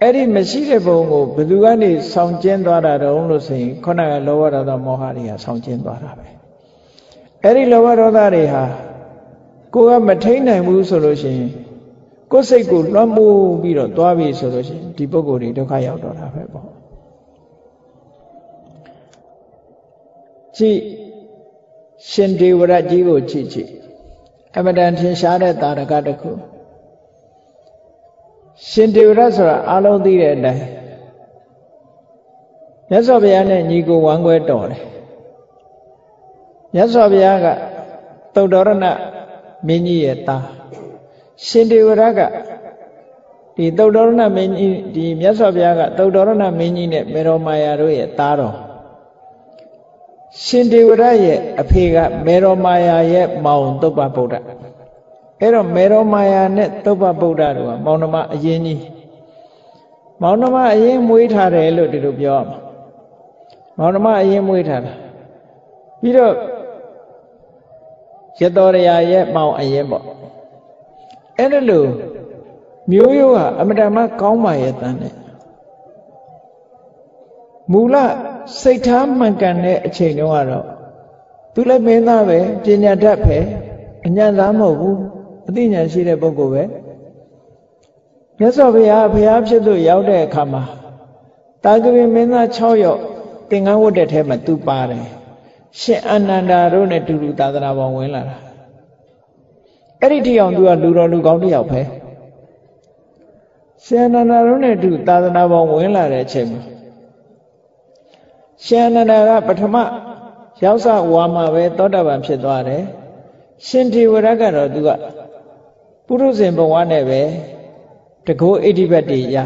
အဲ့ဒီမရှိတဲ့ဘုံကိုဘယ်သူကနေဆောင်ကျင်းသွားတာတုံးလို့ဆိုရင်ခုနကလောဘဒေါသမောဟတွေကဆောင်ကျင်းသွားတာပဲအဲ့ဒီလောဘဒေါသတွေဟာကိုကမထိန်နိုင်ဘူးဆိုလို့ရှိရင်ကိုယ်စိတ်ကိုလွှမ်းမိုးပြီးတော့သွားပြီဆိုလို့ရှိရင်ဒီပုဂ္ဂိုလ်တွေဒုက္ခရောက်တော့တာပဲပေါ့ ကြည့်ရှင်ဒေဝရကြီးကိုကြည့်ကြည့်အမတန်ထင်ရှားတဲ့တာရကတစ်ခုရှင်ဒေဝရဆိုတာအလုံးသိတဲ့အတိုင်းမြတ်စွာဘုရားနဲ့ညီကိုဝမ်းခွဲတော်တယ်မြတ်စွာဘုရားကသုတ္တရဏမင်းကြီးရဲ့သားရှင်ဒေဝရကဒီသုတ္တရဏမင်းကြီးဒီမြတ်စွာဘုရားကသုတ္တရဏမင်းကြီးနဲ့မေရောမာယာတို့ရဲ့သားတော် ရှင်ဒေဝရရဲ့အဖေကမေရောမာယာရဲ့မောင်သုပ္ပဗုဒ္ဓအဲ့တော့မေရောမာယာနဲ့သုပ္ပဗုဒ္ဓတို့ကမောင်နှမအရင်ကြီးမောင်နှမအရင်မွေးထားတယ်လို့ဒီလိုပြောမောင်နှမအရင်မွေးထားတာပြီးတော့ရတော်ရရဲ့မောင်အရင်ပေါ့အဲ့ဒါလို့မျိုးရိုးဟာအမတန်မှကောင်းပါရဲ့တန်းနဲ့မူလ စိတ်ထားမှန်ကန်တဲ့အချိန်တုန်းကတော့သူလည်းမင်းသားပဲပညာတတ်ပဲအညံသားမဟုတ်ဘူးအသိဉာဏ်ရှိတဲ့ပုဂ္ဂိုလ်ပဲမြတ်စွာဘုရားဘုရားဖြစ်သူရောက်တဲ့အခါမှာတာကပိမင်းသား6ယောက်သင်္ကန်းဝတ်တဲ့ထဲမှာသူပါတယ်ရှင်အနန္ဒာတို့နဲ့တူတူသာသနာပေါင်းဝင်လာတာအဲ့ဒီတိအောင်သူကလူတော်လူကောင်းတယောက်ပဲရှင်အနန္ဒာတို့နဲ့တူသာသနာပေါင်းဝင်လာတဲ့အချိန်မှာ ရှန္ဒနာကပထမရောက်စဝါမှာပဲသောတာပန်ဖြစ်သွားတယ်ရှင်ထေဝရကတော့သူကပုရုဇဉ်ဘဝနဲ့ပဲတကောအဋ္ဌိပတ်တွေရ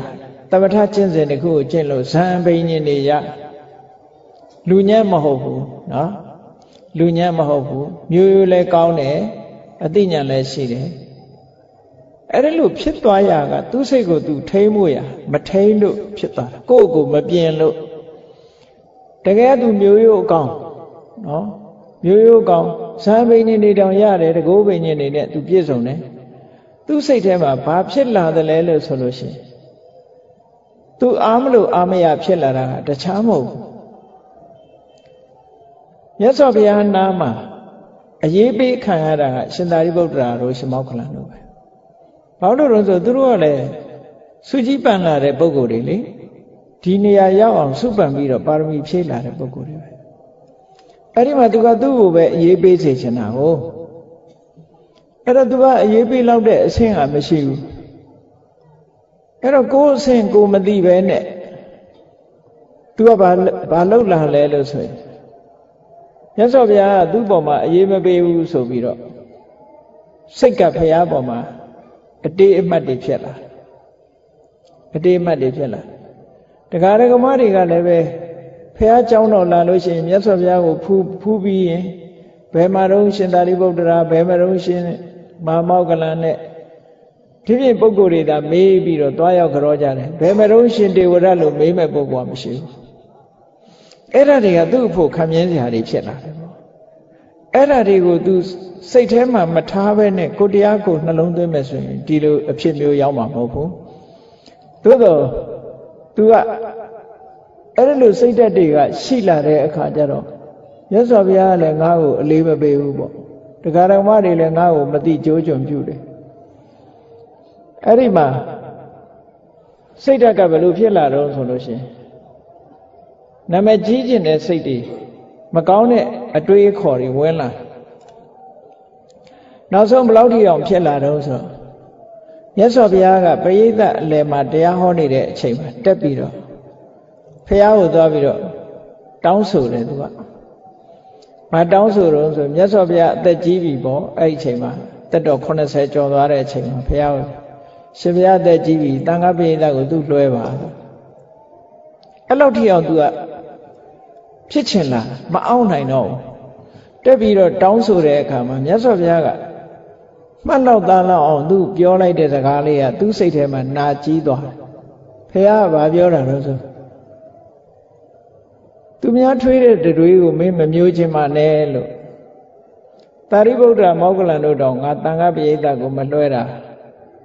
တမထကျင့်စဉ်တခုကိုကျင့်လို့ဇံဘိညင်တွေရလူညံ့မဟုတ်ဘူးနော်လူညံ့မဟုတ်ဘူးမျိုးရိုးလဲကောင်းတယ်အသိဉာဏ်လည်းရှိတယ်အဲ့ဒါလို့ဖြစ်သွားရကသူ့စိတ်ကိုသူထိမ့်မို့ရမထိမ့်လို့ဖြစ်သွားတာကိုယ့်ကိုမပြင်လို့ တကယ်သူမျိုးရိုးအကောင်နော်မျိုးရိုးအကောင်ဇာဘိညာဉ်တွေတောင်ရတယ်တကောဘိညာဉ်တွေနဲ့သူပြည့်စုံတယ်သူ့စိတ်ထဲမှာဘာဖြစ်လာသလဲလို့ဆိုလို့ရှိရင်သူအားမလို့အားမရဖြစ်လာတာကတခြားမဟုတ်ဘူးမြတ်စွာဘုရားနာမှာအရေးပေးခံရတာကရှင်သာရိပုတ္တရာတို့ရှင်မောက္ခလန်တို့ပဲဘာလို့လဲဆိုသူတို့ကလည်းစုကြည်ပန်လာတဲ့ပုံကိုယ်တွေလေ ဒီနေရာရောက်အောင်စုပန်ပြီးတော့ပါရမီဖြည့်လာတဲ့ပုံကိုယ်တွေပဲအဲ့ဒီမှာသူကသူ့ကိုပဲအရေးပေးစေချင်တာဟုတ်အဲ့တော့သူကအရေးပေးလောက်တဲ့အဆင့်ကမရှိဘူးအဲ့တော့ကိုယ်အဆင့်ကိုမသိပဲနဲ့သူကဘာဘာလောက်လာလဲလို့ဆိုရင်မြတ်စွာဘုရားကသူ့ပေါ်မှာအရေးမပေးဘူးဆိုပြီးတော့စိတ်ကဘုရားပေါ်မှာအတေးအမှတ်တွေဖြစ်လာအတေးအမှတ်တွေဖြစ်လာ တရားဓမ္မတွေကလည်းပဲဘုရားကြောင်းတော်လာလို့ရှိရင်မြတ်စွာဘုရားကိုဖူးဖူးပြီးရင်ဘယ်မှာတော့ရှင်သာရိပုတ္တရာဘယ်မှာတော့ရှင်မာမောက္ကလန်နဲ့ဒီပြည့်ပုဂ္ဂိုလ်တွေဒါမေးပြီးတော့တွားရောက်ကြောကြတယ်ဘယ်မှာတော့ရှင်တေဝရလို့မေးမဲ့ပုဂ္ဂိုလ်ကမရှိဘူးအဲ့ဒါတွေကသူ့အဖို့ခံမြင်စရာတွေဖြစ်လာတယ်ပေါ့အဲ့ဒါတွေကိုသူစိတ်ထဲမှာမထားဘဲနဲ့ကိုတရားကိုနှလုံးသွင်းမယ်ဆိုရင်ဒီလိုအဖြစ်မျိုးရောက်မှာမဟုတ်ဘူးသို့တော့ သူကအဲ့ဒါလိုစိတ်ဓာတ်တွေကရှိလာတဲ့အခါကျတော့မြတ်စွာဘုရားကလည်းငါ့ကိုအလေးမပေးဘူးပေါ့တရားတော်မတွေလည်းငါ့ကိုမတိကြိုးကြုံပြုတယ်အဲ့ဒီမှာစိတ်ဓာတ်ကဘယ်လိုဖြစ်လာတော့ဆိုလို့ရှိရင်နာမည်ကြီးကျင်တဲ့စိတ်တွေမကောင်းတဲ့အတွေးအခေါ်တွေဝင်လာနောက်ဆုံးဘယ်လောက်ထိအောင်ဖြစ်လာတော့ဆို မြတ်စွာဘုရားကပရိသတ်အလယ်မှာတရားဟောနေတဲ့အချိန်မှာတက်ပြီးတော့ဖះကိုသွားပြီးတော့တောင်းဆိုတယ်သူကမတောင်းဆိုတော့ဆိုမြတ်စွာဘုရားအသက်ကြီးပြီပေါ့အဲ့ဒီအချိန်မှာတက်တော့80ကျော်သွားတဲ့အချိန်မှာဖះကိုရှင်ဘုရားအသက်ကြီးပြီတန်ခါပရိသတ်ကိုသူ့လွှဲပါအဲ့လောက်ထိအောင်သူကဖြစ်ချင်လာမအောင်နိုင်တော့ဘူးတက်ပြီးတော့တောင်းဆိုတဲ့အခါမှာမြတ်စွာဘုရားက မှတ်လောက်သားလောက်အောင်သူပြောလိုက်တဲ့စကားလေးကသူ့စိတ်ထဲမှာနာကြီးသွားတယ်ဖះကဘာပြောတာလဲဆိုသူများထွေးတဲ့တွေးကိုမင်းမမျိုးခြင်းမနဲ့လို့တာရိပုတ္တရာမောဂလန်တို့တောင်ငါတန်ခါပရိသတ်ကိုမလွှဲတာ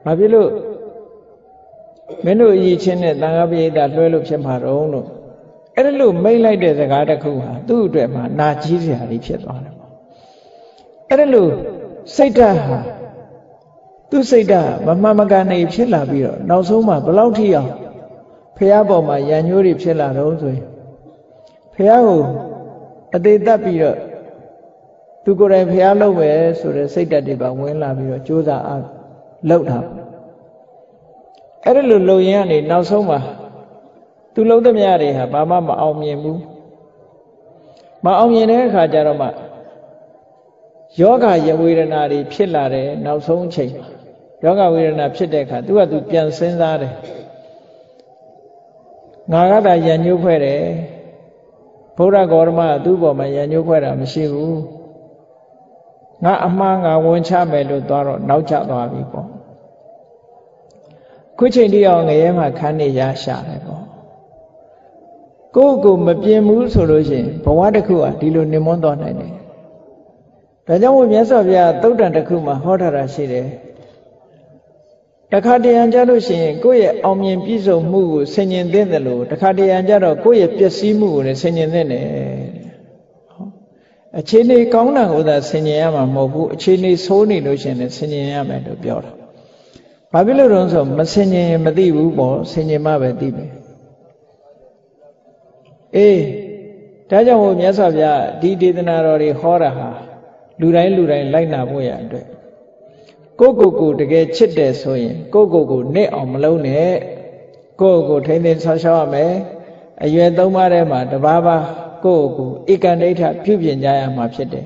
ဘာဖြစ်လို့မင်းတို့အည်ချင်းနဲ့တန်ခါပရိသတ်လွှဲလို့ဖြစ်မှာတော့လို့အဲ့ဒါလို့မိတ်လိုက်တဲ့စကားတစ်ခုဟာသူ့အတွက်မှာနာကြီးစရာကြီးဖြစ်သွားတယ်ပေါ့အဲ့ဒါလို့စိတ်ဓာတ်ဟာ သူ့စိတ်ဓာတ်မမှန်မကန်နေဖြစ်လာပြီးတော့နောက်ဆုံးမှာဘလောက်ထိအောင်ဖះပေါ်မှာရံညိုးတွေဖြစ်လာတော့ဆိုရင်ဖះကိုအသေးသက်ပြီးတော့သူကိုယ်တိုင်ဖះလုပ်မယ်ဆိုတဲ့စိတ်ဓာတ်တွေပါဝင်လာပြီးတော့ကြိုးစားအားလုပ်တာအဲ့ဒါလိုလုပ်ရင်ကနေနောက်ဆုံးမှာသူလုံးသမျှတွေဟာဘာမှမအောင်မြင်ဘူးမအောင်မြင်တဲ့အခါကျတော့မှယောဂယဝေဒနာတွေဖြစ်လာတယ်နောက်ဆုံးအချိန် ယောဂဝေဒနာဖြစ်တဲ့အခါသူကသူပြန်စဉ်းစားတယ်ငါကသာယဉ်ညှို့ဖွဲ့တယ်ဘုရားဂေါရမသူ့ဘောမှာယဉ်ညှို့ဖွဲ့တာမရှိဘူးငါအမှားငါဝန်ချမယ်လို့သွားတော့နောက်ကျသွားပြီပေါ့ခုချိန်တည်းအောင်ငရဲမှာခန်းနေရရှာတယ်ပေါ့ကိုယ့်ကိုမပြင်းဘူးဆိုလို့ရှိရင်ဘဝတစ်ခုဟာဒီလိုနေမွန်းသွားနိုင်တယ်ဒါကြောင့်မို့မြတ်စွာဘုရားသုတ်တန်တစ်ခုမှာဟောထားတာရှိတယ် တခါတရံကြလို့ရှိရင်ကိုယ့်ရဲ့အောင်မြင်ပြည့်စုံမှုကိုဆင်ញင်သင့်တယ်လို့တခါတရံကြတော့ကိုယ့်ရဲ့ပျက်စီးမှုကိုလည်းဆင်ញင်သင့်တယ်အခြေအနေကောင်းတာကိုသာဆင်ញင်ရမှာမဟုတ်ဘူးအခြေအနေဆိုးနေလို့ရှိရင်လည်းဆင်ញင်ရမယ်လို့ပြောတာဘာဖြစ်လို့လဲဆိုမဆင်ញင်မသိဘူးပေါ့ဆင်ញင်မှပဲသိမယ်အေးဒါကြောင့်မို့မြတ်စွာဘုရားဒီဒေသနာတော်တွေဟောတာဟာလူတိုင်းလူတိုင်းလိုက်နာဖို့ရအတွက် ကိုကိုကိုတကယ်ချစ်တယ်ဆိုရင် ကိုကိုကိုနစ်အောင်မလုံးနဲ့ကိုကိုထိမ့်သိမ်းဆောင်းရှောက်ရမယ်အရွယ်သုံးပါးထဲမှာတပါးပါကိုကိုဧကန္ဒိဋ္ဌပြုပြင်ကြရမှာဖြစ်တယ်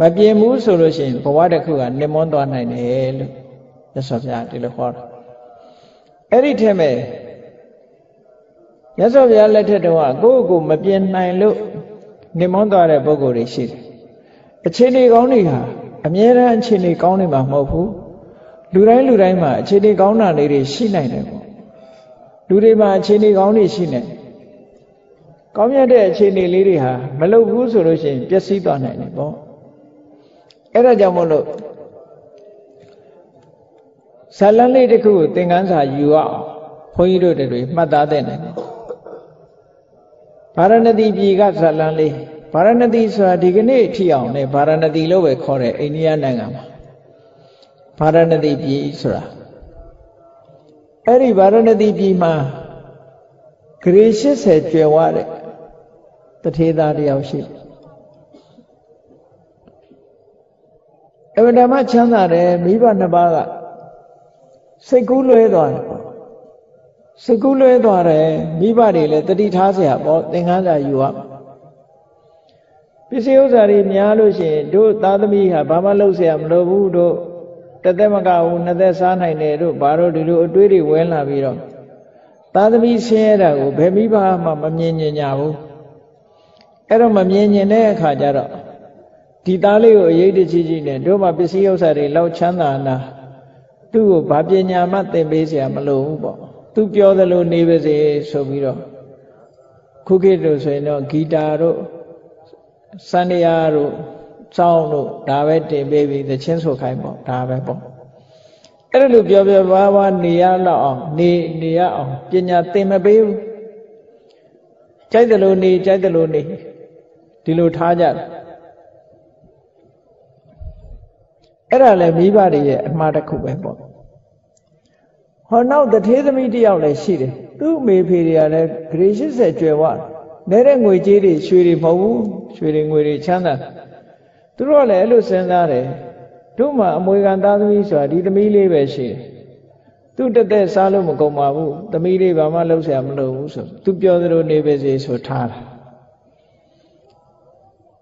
မပြင်းဘူးဆိုလို့ရှိရင်ဘဝတစ်ခုကနစ်မွန်းသွားနိုင်တယ်လို့မြတ်စွာဘုရားဒီလိုဟောတာအဲ့ဒီထဲမှာမြတ်စွာဘုရားလက်ထက်တုန်းကကိုယ့်ကိုမပြင်းနိုင်လို့နေမောင်းသွားတဲ့ပုဂ္ဂိုလ်တွေရှိတယ်အခြေအနေကောင်းတွေဟာ အမြဲတမ်းအခြေအနေကောင်းနေမှာမဟုတ်ဘူးလူတိုင်းလူတိုင်းမှာအခြေအနေကောင်းတာလေးတွေရှိနိုင်တယ်ပေါ့လူတွေမှာအခြေအနေကောင်းတွေရှိနေကောင်းမြတ်တဲ့အခြေအနေလေးတွေဟာမလုပ်ဘူးဆိုလို့ရှိရင်ပျက်စီးသွားနိုင်တယ်ပေါ့အဲ့ဒါကြောင့်မို့လို့ဇာလန်းလေးတစ်ခုကိုသင်္ကန်းစာယူအောင်ဘုန်းကြီးတို့တွေမှတ်သားတဲ့နိုင်တယ်ဗာရဏသီပြည်ကဇာလန်းလေး ဗာရဏသီဆိုတာဒီကနေ့ထိအောင်လေဗာရဏသီလို့ပဲခေါ်တယ်အိန္ဒိယနိုင်ငံမှာဗာရဏသီပြည်ဆိုတာအဲ့ဒီဗာရဏသီပြည်မှာဂရေ80ကျွယ်ဝတဲ့တထေသားတယောက်ရှိအဝဒမချမ်းသာတယ်မိဘနှစ်ပါးကစိတ်ကူးလွဲသွားတယ်ပေါ့စိတ်ကူးလွဲသွားတယ်မိဘတွေလည်းတတိထားเสียပေါ့သင်္ကန်းစာယူရ ပစ္စည်းဥစ္စာတွေများလို့ရှိရင်တို့သားသမီးဟာဘာမှလုပ်เสียမလိုဘူးတို့တသက်မကဘူးနှစ်သက်စားနိုင်တယ်တို့ဘာလို့ဒီလိုအတွေးတွေဝင်လာပြီးတော့သားသမီးဆင်းရဲတာကိုဘယ်မိဘမှမမြင်ညင်ကြဘူးအဲ့တော့မမြင်ညင်တဲ့အခါကျတော့ဒီသားလေးကိုအရေးတကြီးကြီးနဲ့တို့မှပစ္စည်းဥစ္စာတွေလောက်ချမ်းသာနာသူ့ကိုဘာပညာမှသင်ပေးเสียမလိုဘူးပေါ့သူပြောသလိုနေပါစေဆိုပြီးတော့ခုခေတ်တို့ဆိုရင်တော့ဂီတာတို့ စန္ဒယာတို့စောင်းတို့ဒါပဲတင်ပေးပြီးသချင်းဆိုခိုင်းပေါ့ဒါပဲပေါ့အဲ့ဒါလိုပြောပြောပါပါနေရတော့အောင်နေနေရအောင်ပညာသင်မပေးဘူးကြိုက်တယ်လို့နေကြိုက်တယ်လို့နေဒီလိုထားကြတယ်အဲ့ဒါလည်းမိဘတွေရဲ့အမှားတစ်ခုပဲပေါ့ဟောနောက်တထေးသမီးတယောက်လည်းရှိတယ်သူ့မေဖေတွေကလည်းဂရေ80ကျွယ်ဝ နေတဲ့ငွေကြေးတွေရွှေတွေမဟုတ်ဘူးရွှေတွေငွေတွေချမ်းသာသူတို့ကလည်းအဲ့လိုစဉ်းစားတယ်တို့မှအမွေခံသားသမီးဆိုတာဒီသမီးလေးပဲရှိတယ် သူတသက်စားလို့မကုန်ပါဘူးသမီးလေးဘာမှလုပ်เสียမလိုဘူးဆိုသူပြောသလိုနေပါစေဆိုထားတာ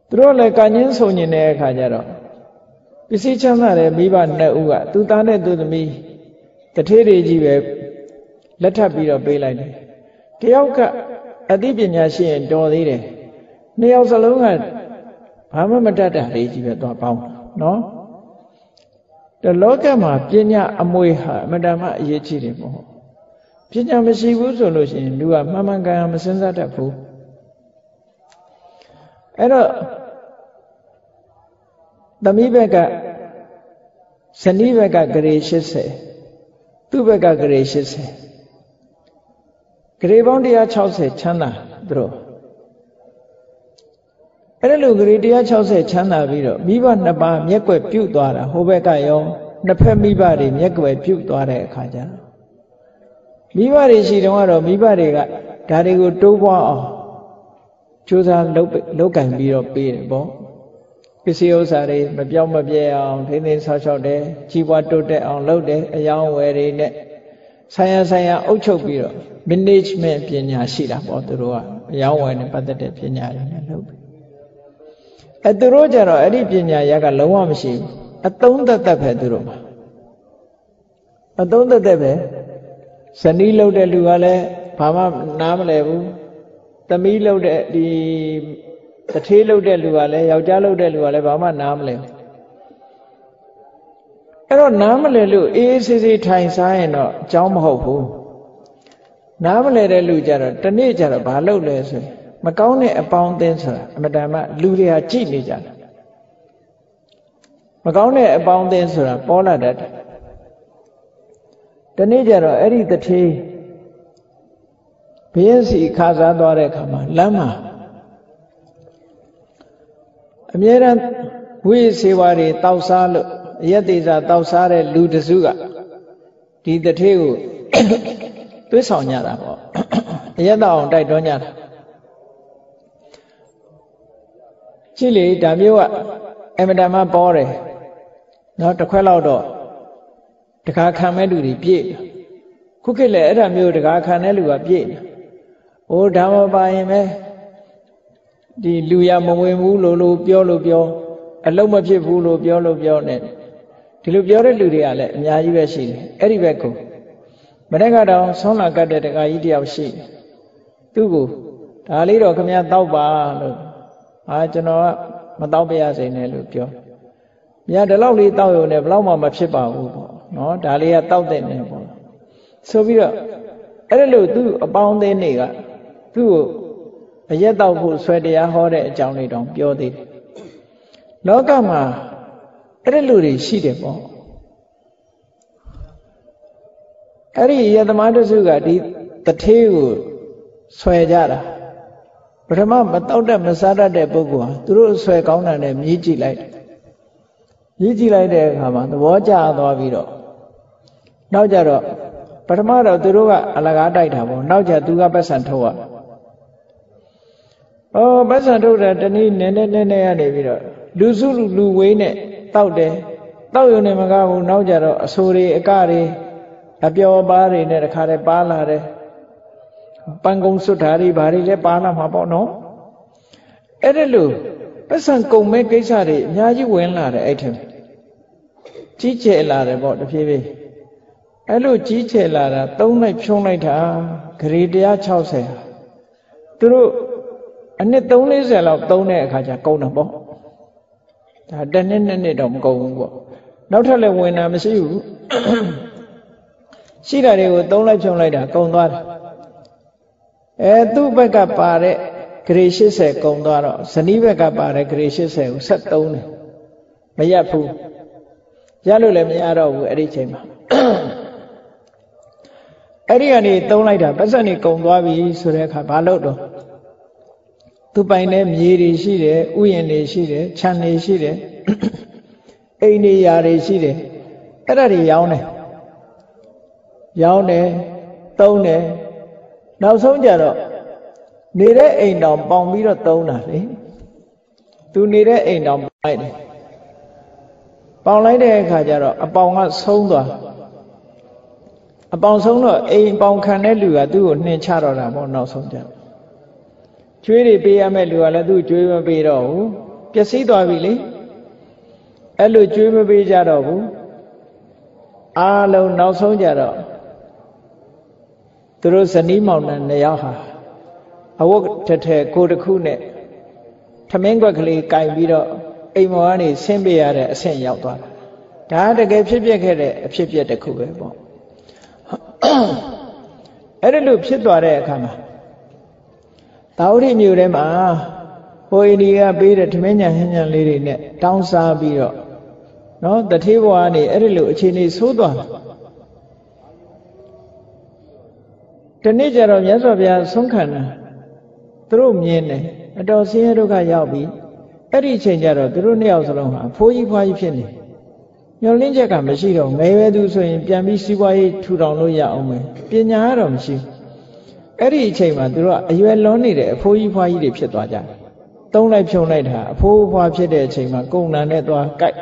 သူတို့လည်းကညင်းဆုံညင်တဲ့အခါကျတော့ပစ္စည်းချမ်းသာတဲ့မိဘနှစ်ဦးကသူသားနဲ့သူသမီးတထေးတွေကြီးပဲလက်ထပ်ပြီးတော့ပေးလိုက်တယ်တယောက်က အသိပညာရှိရင်တော်သေးတယ်နှစ်ယောက်စလုံးကဘာမှမတတ်တာလေးကြီးပဲသွားပေါင်းနော်တလောကမှာပညာအမွေဟာအမတန်မှအရေးကြီးတယ်ပေါ့ပညာမရှိဘူးဆိုလို့ရှိရင်လူကမှန်မှန်ကန်ကန်မစင်စားတတ်ဘူးအဲ့တော့သမီးဘက်ကဇနီးဘက်ကဂရေ80သူ့ဘက်ကဂရေ80 ဂရေပေါင်း160ချမ်းသာသူတို့အဲ့ဒါလိုဂရေ160ချမ်းသာပြီးတော့မိဘနှစ်ပါးမျက်ွယ်ပြုတ်သွားတာဟိုဘက်ကရောနှစ်ဖက်မိဘတွေမျက်ွယ်ပြုတ်သွားတဲ့အခါကျတော့မိဘတွေရှိတော့ကတော့မိဘတွေကဒါတွေကိုတိုးပွားအောင်ကြိုးစားလုပ်လုပ်ကင်ပြီးတော့ပေးတယ်ပေါ့ပစ္စည်းဥစ္စာတွေမပြောင်းမပြဲအောင်ထိန်းသိမ်းဆောက်ရှောက်တယ်ကြီးပွားတိုးတက်အောင်လုပ်တယ်အယောင်းဝယ်တွေနဲ့ ဆိုင်ရဆိုင်ရအုပ်ချုပ်ပြီးတော့ management ပညာရှိတာပေါ့သူတို့ကအယောင်းဝယ်နဲ့ပတ်သက်တဲ့ပညာတွေနဲ့လုပ်ပြီအဲသူတို့ကြတော့အဲ့ဒီပညာရကလုံးဝမရှိဘူးအသုံးသက်သက်ပဲသူတို့မှာအသုံးသက်သက်ပဲဇနီးလုပ်တဲ့လူကလည်းဘာမှနားမလဲဘူးသမီးလုပ်တဲ့ဒီတထေးလုပ်တဲ့လူကလည်းယောက်ျားလုပ်တဲ့လူကလည်းဘာမှနားမလဲ အဲ့တော့နားမလဲလို့အေးအေးဆေးဆေးထိုင်စားရင်တော့အကြောင်းမဟုတ်ဘူးနားမလဲတဲ့လူကြတော့တနေ့ကြတော့ဘာလုပ်လဲဆိုရင်မကောင်းတဲ့အပေါင်းအသင်းဆိုတာအမတန်မှလူတွေဟာကြိနေကြတယ်မကောင်းတဲ့အပေါင်းအသင်းဆိုတာပေါ်လာတတ်တယ်တနေ့ကျတော့အဲ့ဒီတထေးဘင်းစီခါစားသွားတဲ့အခါမှာလမ်းမှာအမြဲတမ်းဝိစေဝါတွေတောက်စားလို့ အယက်သေးစားတောက်စားတဲ့လူတစုကဒီတထေးကိုသွေးဆောင်ကြတာပေါ့အယက်တော့အောင်တိုက်တွန်းကြတာကြည့်လေဒါမျိုးကအမတန်မှပေါ်တယ်နော်တစ်ခွက်လောက်တော့တခါခံမဲ့လူတွေပြည့်ခုခေတ်လည်းအဲ့ဒါမျိုးတခါခံတဲ့လူကပြည့်နေ။အိုးဓမ္မပါရင်ပဲဒီလူရမဝင်ဘူးလို့လို့ပြောလို့ပြောအလုံးမဖြစ်ဘူးလို့ပြောလို့ပြောနေ ဒီလိုပြောတဲ့လူတွေကလည်းအများကြီးပဲရှိတယ်။အဲ့ဒီဘက်ကမနေ့ကတော့ဆွမ်းလာကတ်တဲ့တခါကြီးတယောက်ရှိတယ်။သူ့ကိုဒါလေးတော့ခမရတောက်ပါလို့အာကျွန်တော်ကမတောက်ပြရစေနဲ့လို့ပြောမြတ်ဒီလောက်လေးတောက်ရုံနဲ့ဘလောက်မှမဖြစ်ပါဘူးပေါ့နော်ဒါလေးကတောက်တဲ့နေပေါ့ဆိုပြီးတော့အဲ့ဒါလို့သူ့အပေါင်းအသင်းတွေကသူ့ကိုအရက်တောက်ဖို့ဆွဲတရားဟောတဲ့အကြောင်းလေးတောင်ပြောသေးတယ်လောကမှာ အဲ့ဒါလူတွေရှိတယ်ပေါ့အဲ့ဒီယသမားတစုကဒီတထေးကိုဆွဲကြတာပထမမတောက်တတ်မစားတတ်တဲ့ပုဂ္ဂိုလ်ဟာသူတို့ဆွဲကောင်းတာနဲ့မြည်ကြည့်လိုက်တယ်မြည်ကြည့်လိုက်တဲ့အခါမှာသဘောကျသွားပြီးတော့နောက်ကြတော့ပထမတော့သူတို့ကအလကားတိုက်တာပေါ့နောက်ကြသူကပတ်စံထုတ်ရဩပတ်စံထုတ်တာတနည်းနည်းနည်းနည်းနည်းရနေပြီးတော့လူစုလူလူဝေးနဲ့ တောက်တယ်တောက်ရုံနဲ့မကားဘူးနောက်ကြတော့အဆိုတွေအကတွေအပျော်ပါးတွေနဲ့တခါတည်းပါလာတယ်ပန်းကုံစွတ်ဓာရီဘာတွေလဲပါလာမှာပေါ့နော်အဲ့ဒါလို့ပတ်စံကုံမဲ့ကိစ္စတွေအများကြီးဝင်လာတယ်အဲ့ထင်ကြီးကျယ်လာတယ်ပေါ့တဖြည်းဖြည်းအဲ့လိုကြီးကျယ်လာတာသုံးလိုက်ဖြုံးလိုက်တာဂရေ160ဟာသူတို့အနှစ်340လောက်သုံးတဲ့အခါကျကုန်တယ်ပေါ့ ဒါတစ်နှစ်နှစ်နှစ်တော့မကုန်ဘူးပေါ့နောက်ထပ်လည်းဝင်တာမရှိဘူးရှိတာတွေကိုသုံးလိုက်ဖြုံးလိုက်တာကုန်သွားတယ်အဲသူ့ဘက်ကပါတဲ့ဂရေ80ကုန်သွားတော့ဇနီးဘက်ကပါတဲ့ဂရေ80ကိုဆက်သုံးတယ်မရဘူးရလို့လည်းမရတော့ဘူးအဲ့ဒီချိန်မှာအဲ့ဒီကနေသုံးလိုက်တာပတ်စံနေကုံသွားပြီဆိုတဲ့အခါဘာလို့တော့ သူပိုင်တဲ့မြေတွေရှိတယ်ဥယျာဉ်တွေရှိတယ်ခြံတွေရှိတယ်အိမ်တွေယာတွေရှိတယ်အဲ့ဒါတွေရောင်းတယ်ရောင်းတယ်သုံးတယ်နောက်ဆုံးကြတော့နေတဲ့အိမ်တောင်ပေါင်ပြီးတော့သုံးတာလေသူနေတဲ့အိမ်တောင်လိုက်တယ်ပေါင်လိုက်တဲ့အခါကျတော့အပေါင်ကဆုံးသွားအပေါင်ဆုံးတော့အိမ်ပေါင်ခံတဲ့လူကသူ့ကိုနှင်ချတော့တာပေါ့နောက်ဆုံးကြ ကျွေးတွေပေးရမယ့်လူကလည်းသူ့ကျွေးမပေးတော့ဘူးပျက်စီးသွားပြီလေအဲ့လိုကျွေးမပေးကြတော့ဘူးအားလုံးနောက်ဆုံးကြတော့သူတို့ဇနီးမောင်နှံနှစ်ယောက်ဟာအဝတ်ထထဲကိုတစ်ခုနဲ့ထမင်းခွက်ကလေးကင်ပြီးတော့အိမ်မော်ကနေဆင်းပေးရတဲ့အဆင့်ရောက်သွားတာဒါတကယ်ဖြစ်ပျက်ခဲ့တဲ့အဖြစ်ပျက်တစ်ခုပဲပေါ့အဲ့ဒါလို့ဖြစ်သွားတဲ့အခါမှာ တာဝတိမြို့ထဲမှာဟိုအိန္ဒိကပေးတဲ့ထမင်းညာဟင်းညာလေးတွေနဲ့တောင်းစားပြီးတော့နော်တထေးဘဝကနေအဲ့ဒီလိုအခြေအနေဆိုးသွားတနေ့ကျတော့မြတ်စွာဘုရားဆုံးခံတာသူတို့မြင်တယ်အတော်ဆင်းရဲဒုက္ခရောက်ပြီအဲ့ဒီအချိန်ကျတော့သူတို့နှစ်ယောက်စလုံးဟာဖိုးကြီးဖွားကြီးဖြစ်နေမျောလင်းချက်ကမရှိတော့ငယ်ရွယ်သူဆိုရင်ပြန်ပြီးစီးပွားရေးထူထောင်လို့ရအောင်မယ်ပညာကတော့မရှိ အဲ့ဒီအချိန်မှာသူတို့ကအရွယ်လွန်နေတဲ့အဖိုးကြီးဖွားကြီးတွေဖြစ်သွားကြတယ်သုံးလိုက်ဖြုံလိုက်တာအဖိုးဖွားဖြစ်တဲ့အချိန်မှာကုံနံနဲ့သွားကြိုက်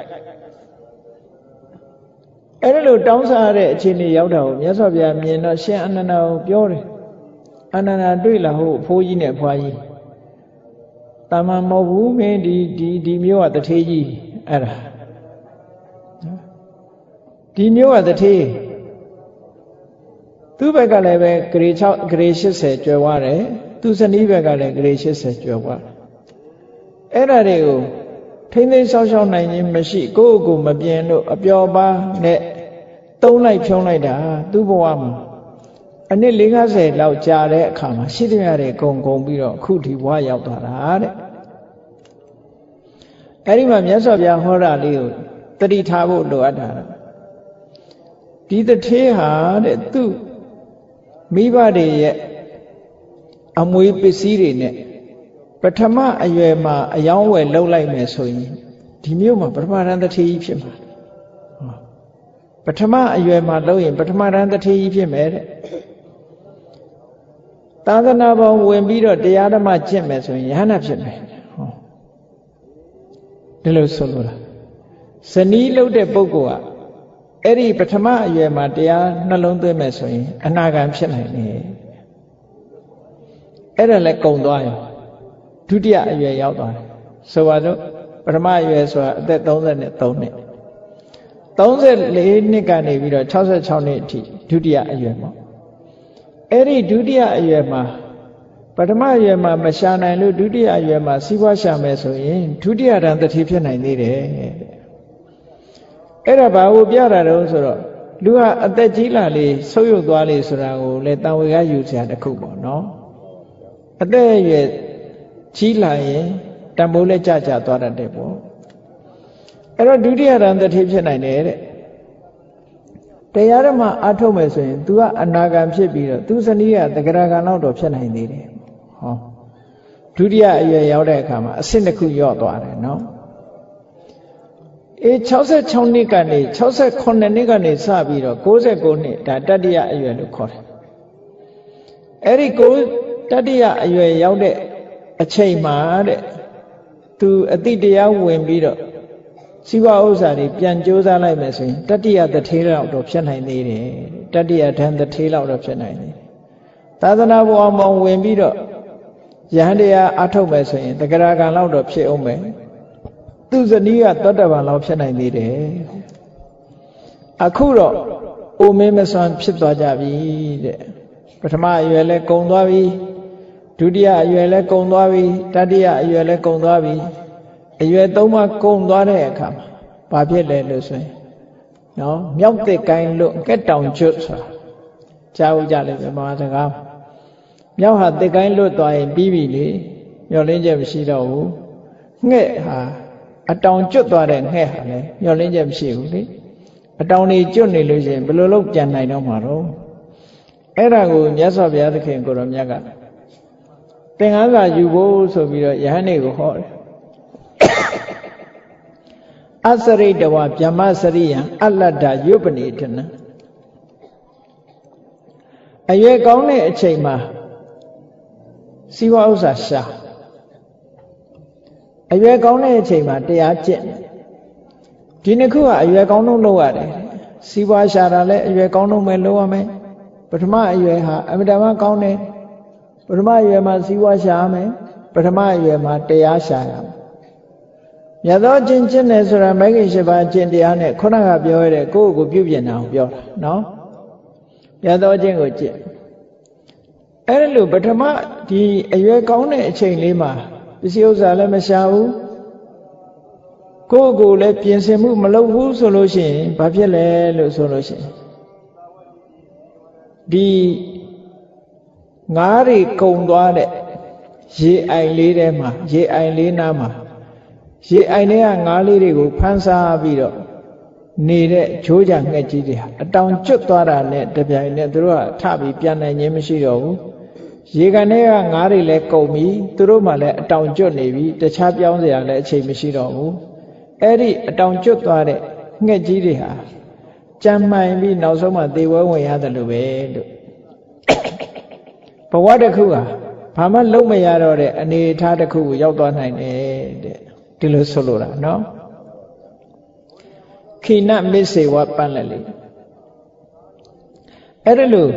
အဲ့ဒါလိုတောင်းစားရတဲ့အခြေအနေရောက်တာကိုမြတ်စွာဘုရားမြင်တော့ရှင်အနန္ဒာကိုပြောတယ်အနန္ဒာတွေ့လာဟုတ်အဖိုးကြီးနဲ့ဖွားကြီးတာမန်မဟုတ်ဘူးမင်းဒီဒီဒီမျိုးကတထေးကြီးအဲ့ဒါဒီမျိုးကတထေး သူ့ဘက်ကလည်းပဲဂရေ6ဂရေ80ကျွယ်ဝတယ်သူဇနီးဘက်ကလည်းဂရေ80ကျွယ်ဝတယ်အဲ့ဒါတွေကိုထိမ့်သိမ်းဆောက်ရှောက်နိုင်ခြင်းမရှိကိုယ့်ကိုယ်မပြင်းလို့အပျော်ပါနဲ့တုံးလိုက်ဖြုံးလိုက်တာသူ့ဘဝမှာအနည်း50လောက်ကြာတဲ့အခါမှာရှိသမျှတွေအကုန်ကုန်ပြီးတော့အခုဒီဘဝရောက်သွားတာတဲ့အဲ့ဒီမှာမြတ်စွာဘုရားဟောတာလေးကိုတတိထားဖို့လိုအပ်တာဒီတထေးဟာတဲ့သူ့ မိဘတွေရဲ့အမွေပစ္စည်းတွေနဲ့ပထမအရွယ်မှာအယောင်းဝယ်လှုပ်လိုက်မယ်ဆိုရင်ဒီမျိုးမှာပထမရန်တထေးကြီးဖြစ်မှာပထမအရွယ်မှာလှုပ်ရင်ပထမရန်တထေးကြီးဖြစ်မယ်တဲ့သာသနာပေါင်းဝင်ပြီးတော့တရားဓမ္မကျင့်မယ်ဆိုရင်ယဟနာဖြစ်မယ်ဟောဒီလိုဆိုလိုတာဇနီးလှုပ်တဲ့ပုဂ္ဂိုလ်က အဲ့ဒီပထမအရွယ်မှာတရားနှလုံးသွင်းမယ်ဆိုရင်အနာဂံဖြစ်နိုင်တယ်အဲ့ဒါလည်းကုံသွားရောဒုတိယအရွယ်ရောက်သွားတယ်ဆိုပါတော့ပထမအရွယ်ဆိုတာအသက်33နှစ်34နှစ်ကနေပြီးတော့66နှစ်အထိဒုတိယအရွယ်ပေါ့အဲ့ဒီဒုတိယအရွယ်မှာပထမအရွယ်မှာမရှာနိုင်လို့ဒုတိယအရွယ်မှာစီးပွားရှာမယ်ဆိုရင်ဒုတိယတန်တတိဖြစ်နိုင်သေးတယ် အဲ့ဒါဘာကိုပြတာတုံးဆိုတော့လူဟာအသက်ကြီးလာလေဆုပ်ယုပ်သွားလေဆိုတာကိုလည်းတန်ဝေကယူစရာတစ်ခုပေါ့နော်အသက်အရွယ်ကြီးလာရင်တံပိုးလည်းကြကြသွားတတ်တယ်ပေါ့အဲ့တော့ဒုတိယရန်တတိဖြစ်နိုင်တယ်တဲ့တရားဓမ္မအထုတ်မယ်ဆိုရင် तू ကအနာဂံဖြစ်ပြီးတော့သူဇနီးကတဂရကံတော့တော့ဖြစ်နိုင်သေးတယ်ဟောဒုတိယအရွယ်ရောက်တဲ့အခါမှာအဆင့်တစ်ခုယော့သွားတယ်နော် အေး66နှစ်ကနေ68နှစ်ကနေစပြီးတော့69နှစ်ဒါတတိယအရွယ်လို့ခေါ်တယ်အဲ့ဒီကိုတတိယအရွယ်ရောက်တဲ့အချိန်မှာတဲ့သူအတိတရားဝင်ပြီးတော့စီဝဥစ္စာတွေပြန်ကြိုးစားလိုက်မယ်ဆိုရင်တတိယတထေးလောက်တော့ဖြစ်နိုင်သေးတယ်တတိယဓာန်တထေးလောက်တော့ဖြစ်နိုင်တယ်သာသနာ့ဘဝမှာဝင်ပြီးတော့ယဟန်တရားအထုတ်မယ်ဆိုရင်တဂရကံလောက်တော့ဖြစ်အောင်မယ် သူဇနီးကတတ္တဗံလောက်ဖြစ်နိုင်သေးတယ်အခုတော့အိုမင်းမစွမ်းဖြစ်သွားကြပြီတဲ့ပထမအရွယ်လဲကုံသွားပြီဒုတိယအရွယ်လဲကုံသွားပြီတတိယအရွယ်လဲကုံသွားပြီအရွယ်သုံးပါးကုံသွားတဲ့အခါမှာဘာဖြစ်လဲလို့ဆိုရင်နော်မြောက်တဲ့ကိုင်းလို့ကက်တောင်ကျွတ်ဆိုတာကြားဦးကြလိမ့်မယ်မာစကားမြောက်ဟာတစ်ကိုင်းလွတ်သွားရင်ပြီးပြီလေမျောလင်းချက်မရှိတော့ဘူးငှက်ဟာ အတောင်ကျွတ်သွားတဲ့ငှက်ဟာလည်းမျောလင်းချက်မရှိဘူးလေအတောင်တွေကျွတ်နေလို့ရှိရင်ဘယ်လိုလုပ်ပြန်နိုင်တော့မှာတော့အဲ့ဒါကိုမြတ်စွာဘုရားသခင်ကိုရောမြတ်ကသင်္ကန်းစာယူဖို့ဆိုပြီးတော့ယဟန်နေကိုဟောတယ်အစရိတဝဗျမစရိယံအလတ္တယုပနိတနအရွယ်ကောင်းတဲ့အချိန်မှာစီဝဥစ္စာရှာ အရွယ်ကောင်းတဲ့အချိန်မှာတရားကျင့်ဒီနှစ်ခုကအရွယ်ကောင်းဆုံးလုပ်ရတယ်စီးပွားရှာတာလည်းအရွယ်ကောင်းဆုံးပဲလုပ်ရမယ်ပထမအရွယ်ဟာအမြဲတမ်းကောင်းတယ်ပထမအရွယ်မှာစီးပွားရှာရမယ်ပထမအရွယ်မှာတရားရှာရမယ်မြတ်သောကျင့်ကျင့်တယ်ဆိုတာမဂ္ဂင်၈ပါးကျင့်တရားနဲ့ခုနကပြောရတဲ့ကိုယ့်ကိုပြုပြင်တာကိုပြောတာနော်မြတ်သောကျင့်ကိုကျင့်အဲ့ဒါလို့ပထမဒီအရွယ်ကောင်းတဲ့အချိန်လေးမှာ ပစ္စည်းဥစ္စာလည်းမရှာဘူးကိုယ့်ကိုယ်လည်းပြင်ဆင်မှုမလုပ်ဘူးဆိုလို့ရှိရင်ဘာဖြစ်လဲလို့ဆိုလို့ရှိရင်ဒီငါးတွေကုံသွားတဲ့ရေအိုင်လေးထဲမှာရေအိုင်လေးနားမှာရေအိုင်ထဲကငါးလေးတွေကိုဖမ်းစားပြီးတော့နေတဲ့ချိုးကြငှက်ကြီးတွေဟာအတောင်ကျွတ်သွားတာနဲ့တပြိုင်နက်သူတို့ကထပြီးပြန်နိုင်ခြင်းမရှိတော့ဘူး ရေကန်ထဲကငါးတွေလည်းကုန်ပြီသူတို့မှလည်းအတောင်ကျွတ်နေပြီတခြားပြောင်းစရာလည်းအချိန်မရှိတော့ဘူးအဲ့ဒီအတောင်ကျွတ်သွားတဲ့ငှက်ကြီးတွေဟာကြမ်းမှန်ပြီးနောက်ဆုံးမှသေဝဲဝင်ရတယ်လို့ပဲလို့ဘဝတစ်ခုဟာဘာမှလုံးမရတော့တဲ့အနေအထားတစ်ခုကိုရောက်သွားနိုင်တယ်တဲ့ဒီလိုဆိုလိုတာနော်ခိနမစ္စေဝပန့်လက်လေအဲ့ဒါလို့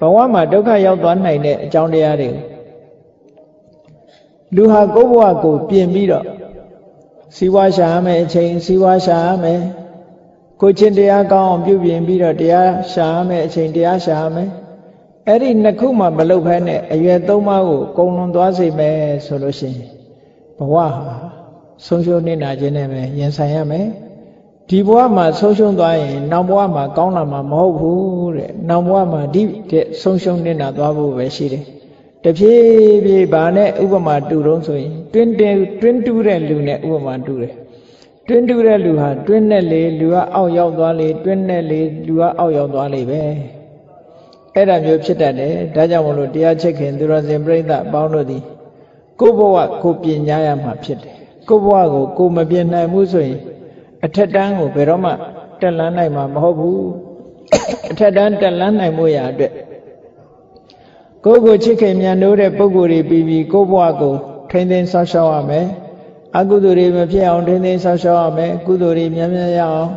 ဘဝမှာဒုက္ခရောက်သွားနိုင်တဲ့အကြောင်းတရားတွေလူဟာကိုယ့်ဘဝကို ပြင်ပြီးတော့စီဝါရှာရမယ်အချိန်စီဝါရှာရမယ်ကိုချင်းတရားကောင်းအောင်ပြုပြင်ပြီးတော့တရားရှာရမယ်အချိန်တရားရှာရမယ်အဲ့ဒီနှစ်ခုမှမလုပ်ဖဲနဲ့အရွယ်သုံးပါးကိုကုံလွန်သွားစေမယ်ဆိုလို့ရှိရင်ဘဝဟာဆုံးရှုံးနေတာခြင်းနဲ့ပဲရင်ဆိုင်ရမယ် ဒီဘဝမှာဆုံးရှုံးသွားရင် နောက်ဘဝမှာကောင်းလာမှာမဟုတ်ဘူးတဲ့နောက်ဘဝမှာဒီတဲ့ဆုံးရှုံးနေတာသွားဖို့ပဲရှိတယ်တဖြည်းဖြည်းဗာနဲ့ဥပမာတူတော့ဆိုရင်တွင်းတွင်းတွင်းတူးတဲ့လူနဲ့ဥပမာတူတယ်တွင်းတူးတဲ့လူဟာတွင်းနဲ့လေလူကအောက်ရောက်သွားလေတွင်းနဲ့လေလူကအောက်ရောက်သွားလေပဲအဲ့ဒါမျိုးဖြစ်တတ်တယ်ဒါကြောင့်မလို့တရားချက်ခင်သူရဇင်ပြိဋ္ဌအပေါင်းတို့သည်ကိုယ့်ဘဝကိုပညာရမှာဖြစ်တယ်ကိုယ့်ဘဝကိုကိုမပြင်နိုင်ဘူးဆိုရင် အထက်တန်းကိုဘယ်တော့မှတက်လန်းနိုင်မှာမဟုတ်ဘူးအထက်တန်းတက်လန်းနိုင်မှုရာအတွက်ကိုယ့်ကိုချစ်ခင်မြတ်နိုးတဲ့ပုံကိုယ်တွေပြီးပြီးကိုယ့်ဘဝကိုထိမ့်သိမ်းဆောက်ရှောက်ရမယ်အကုသိုလ်တွေမဖြစ်အောင်ထိမ့်သိမ်းဆောက်ရှောက်ရမယ်ကုသိုလ်တွေများများရအောင်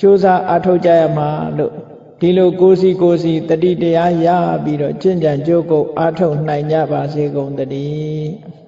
ကြိုးစားအားထုတ်ကြရမှာလို့ဒီလိုကိုစီကိုစီတတိတရားရပြီးတော့ကျင့်ကြံကြိုးကုပ်အားထုတ်နိုင်ကြပါစေကုန်တည်း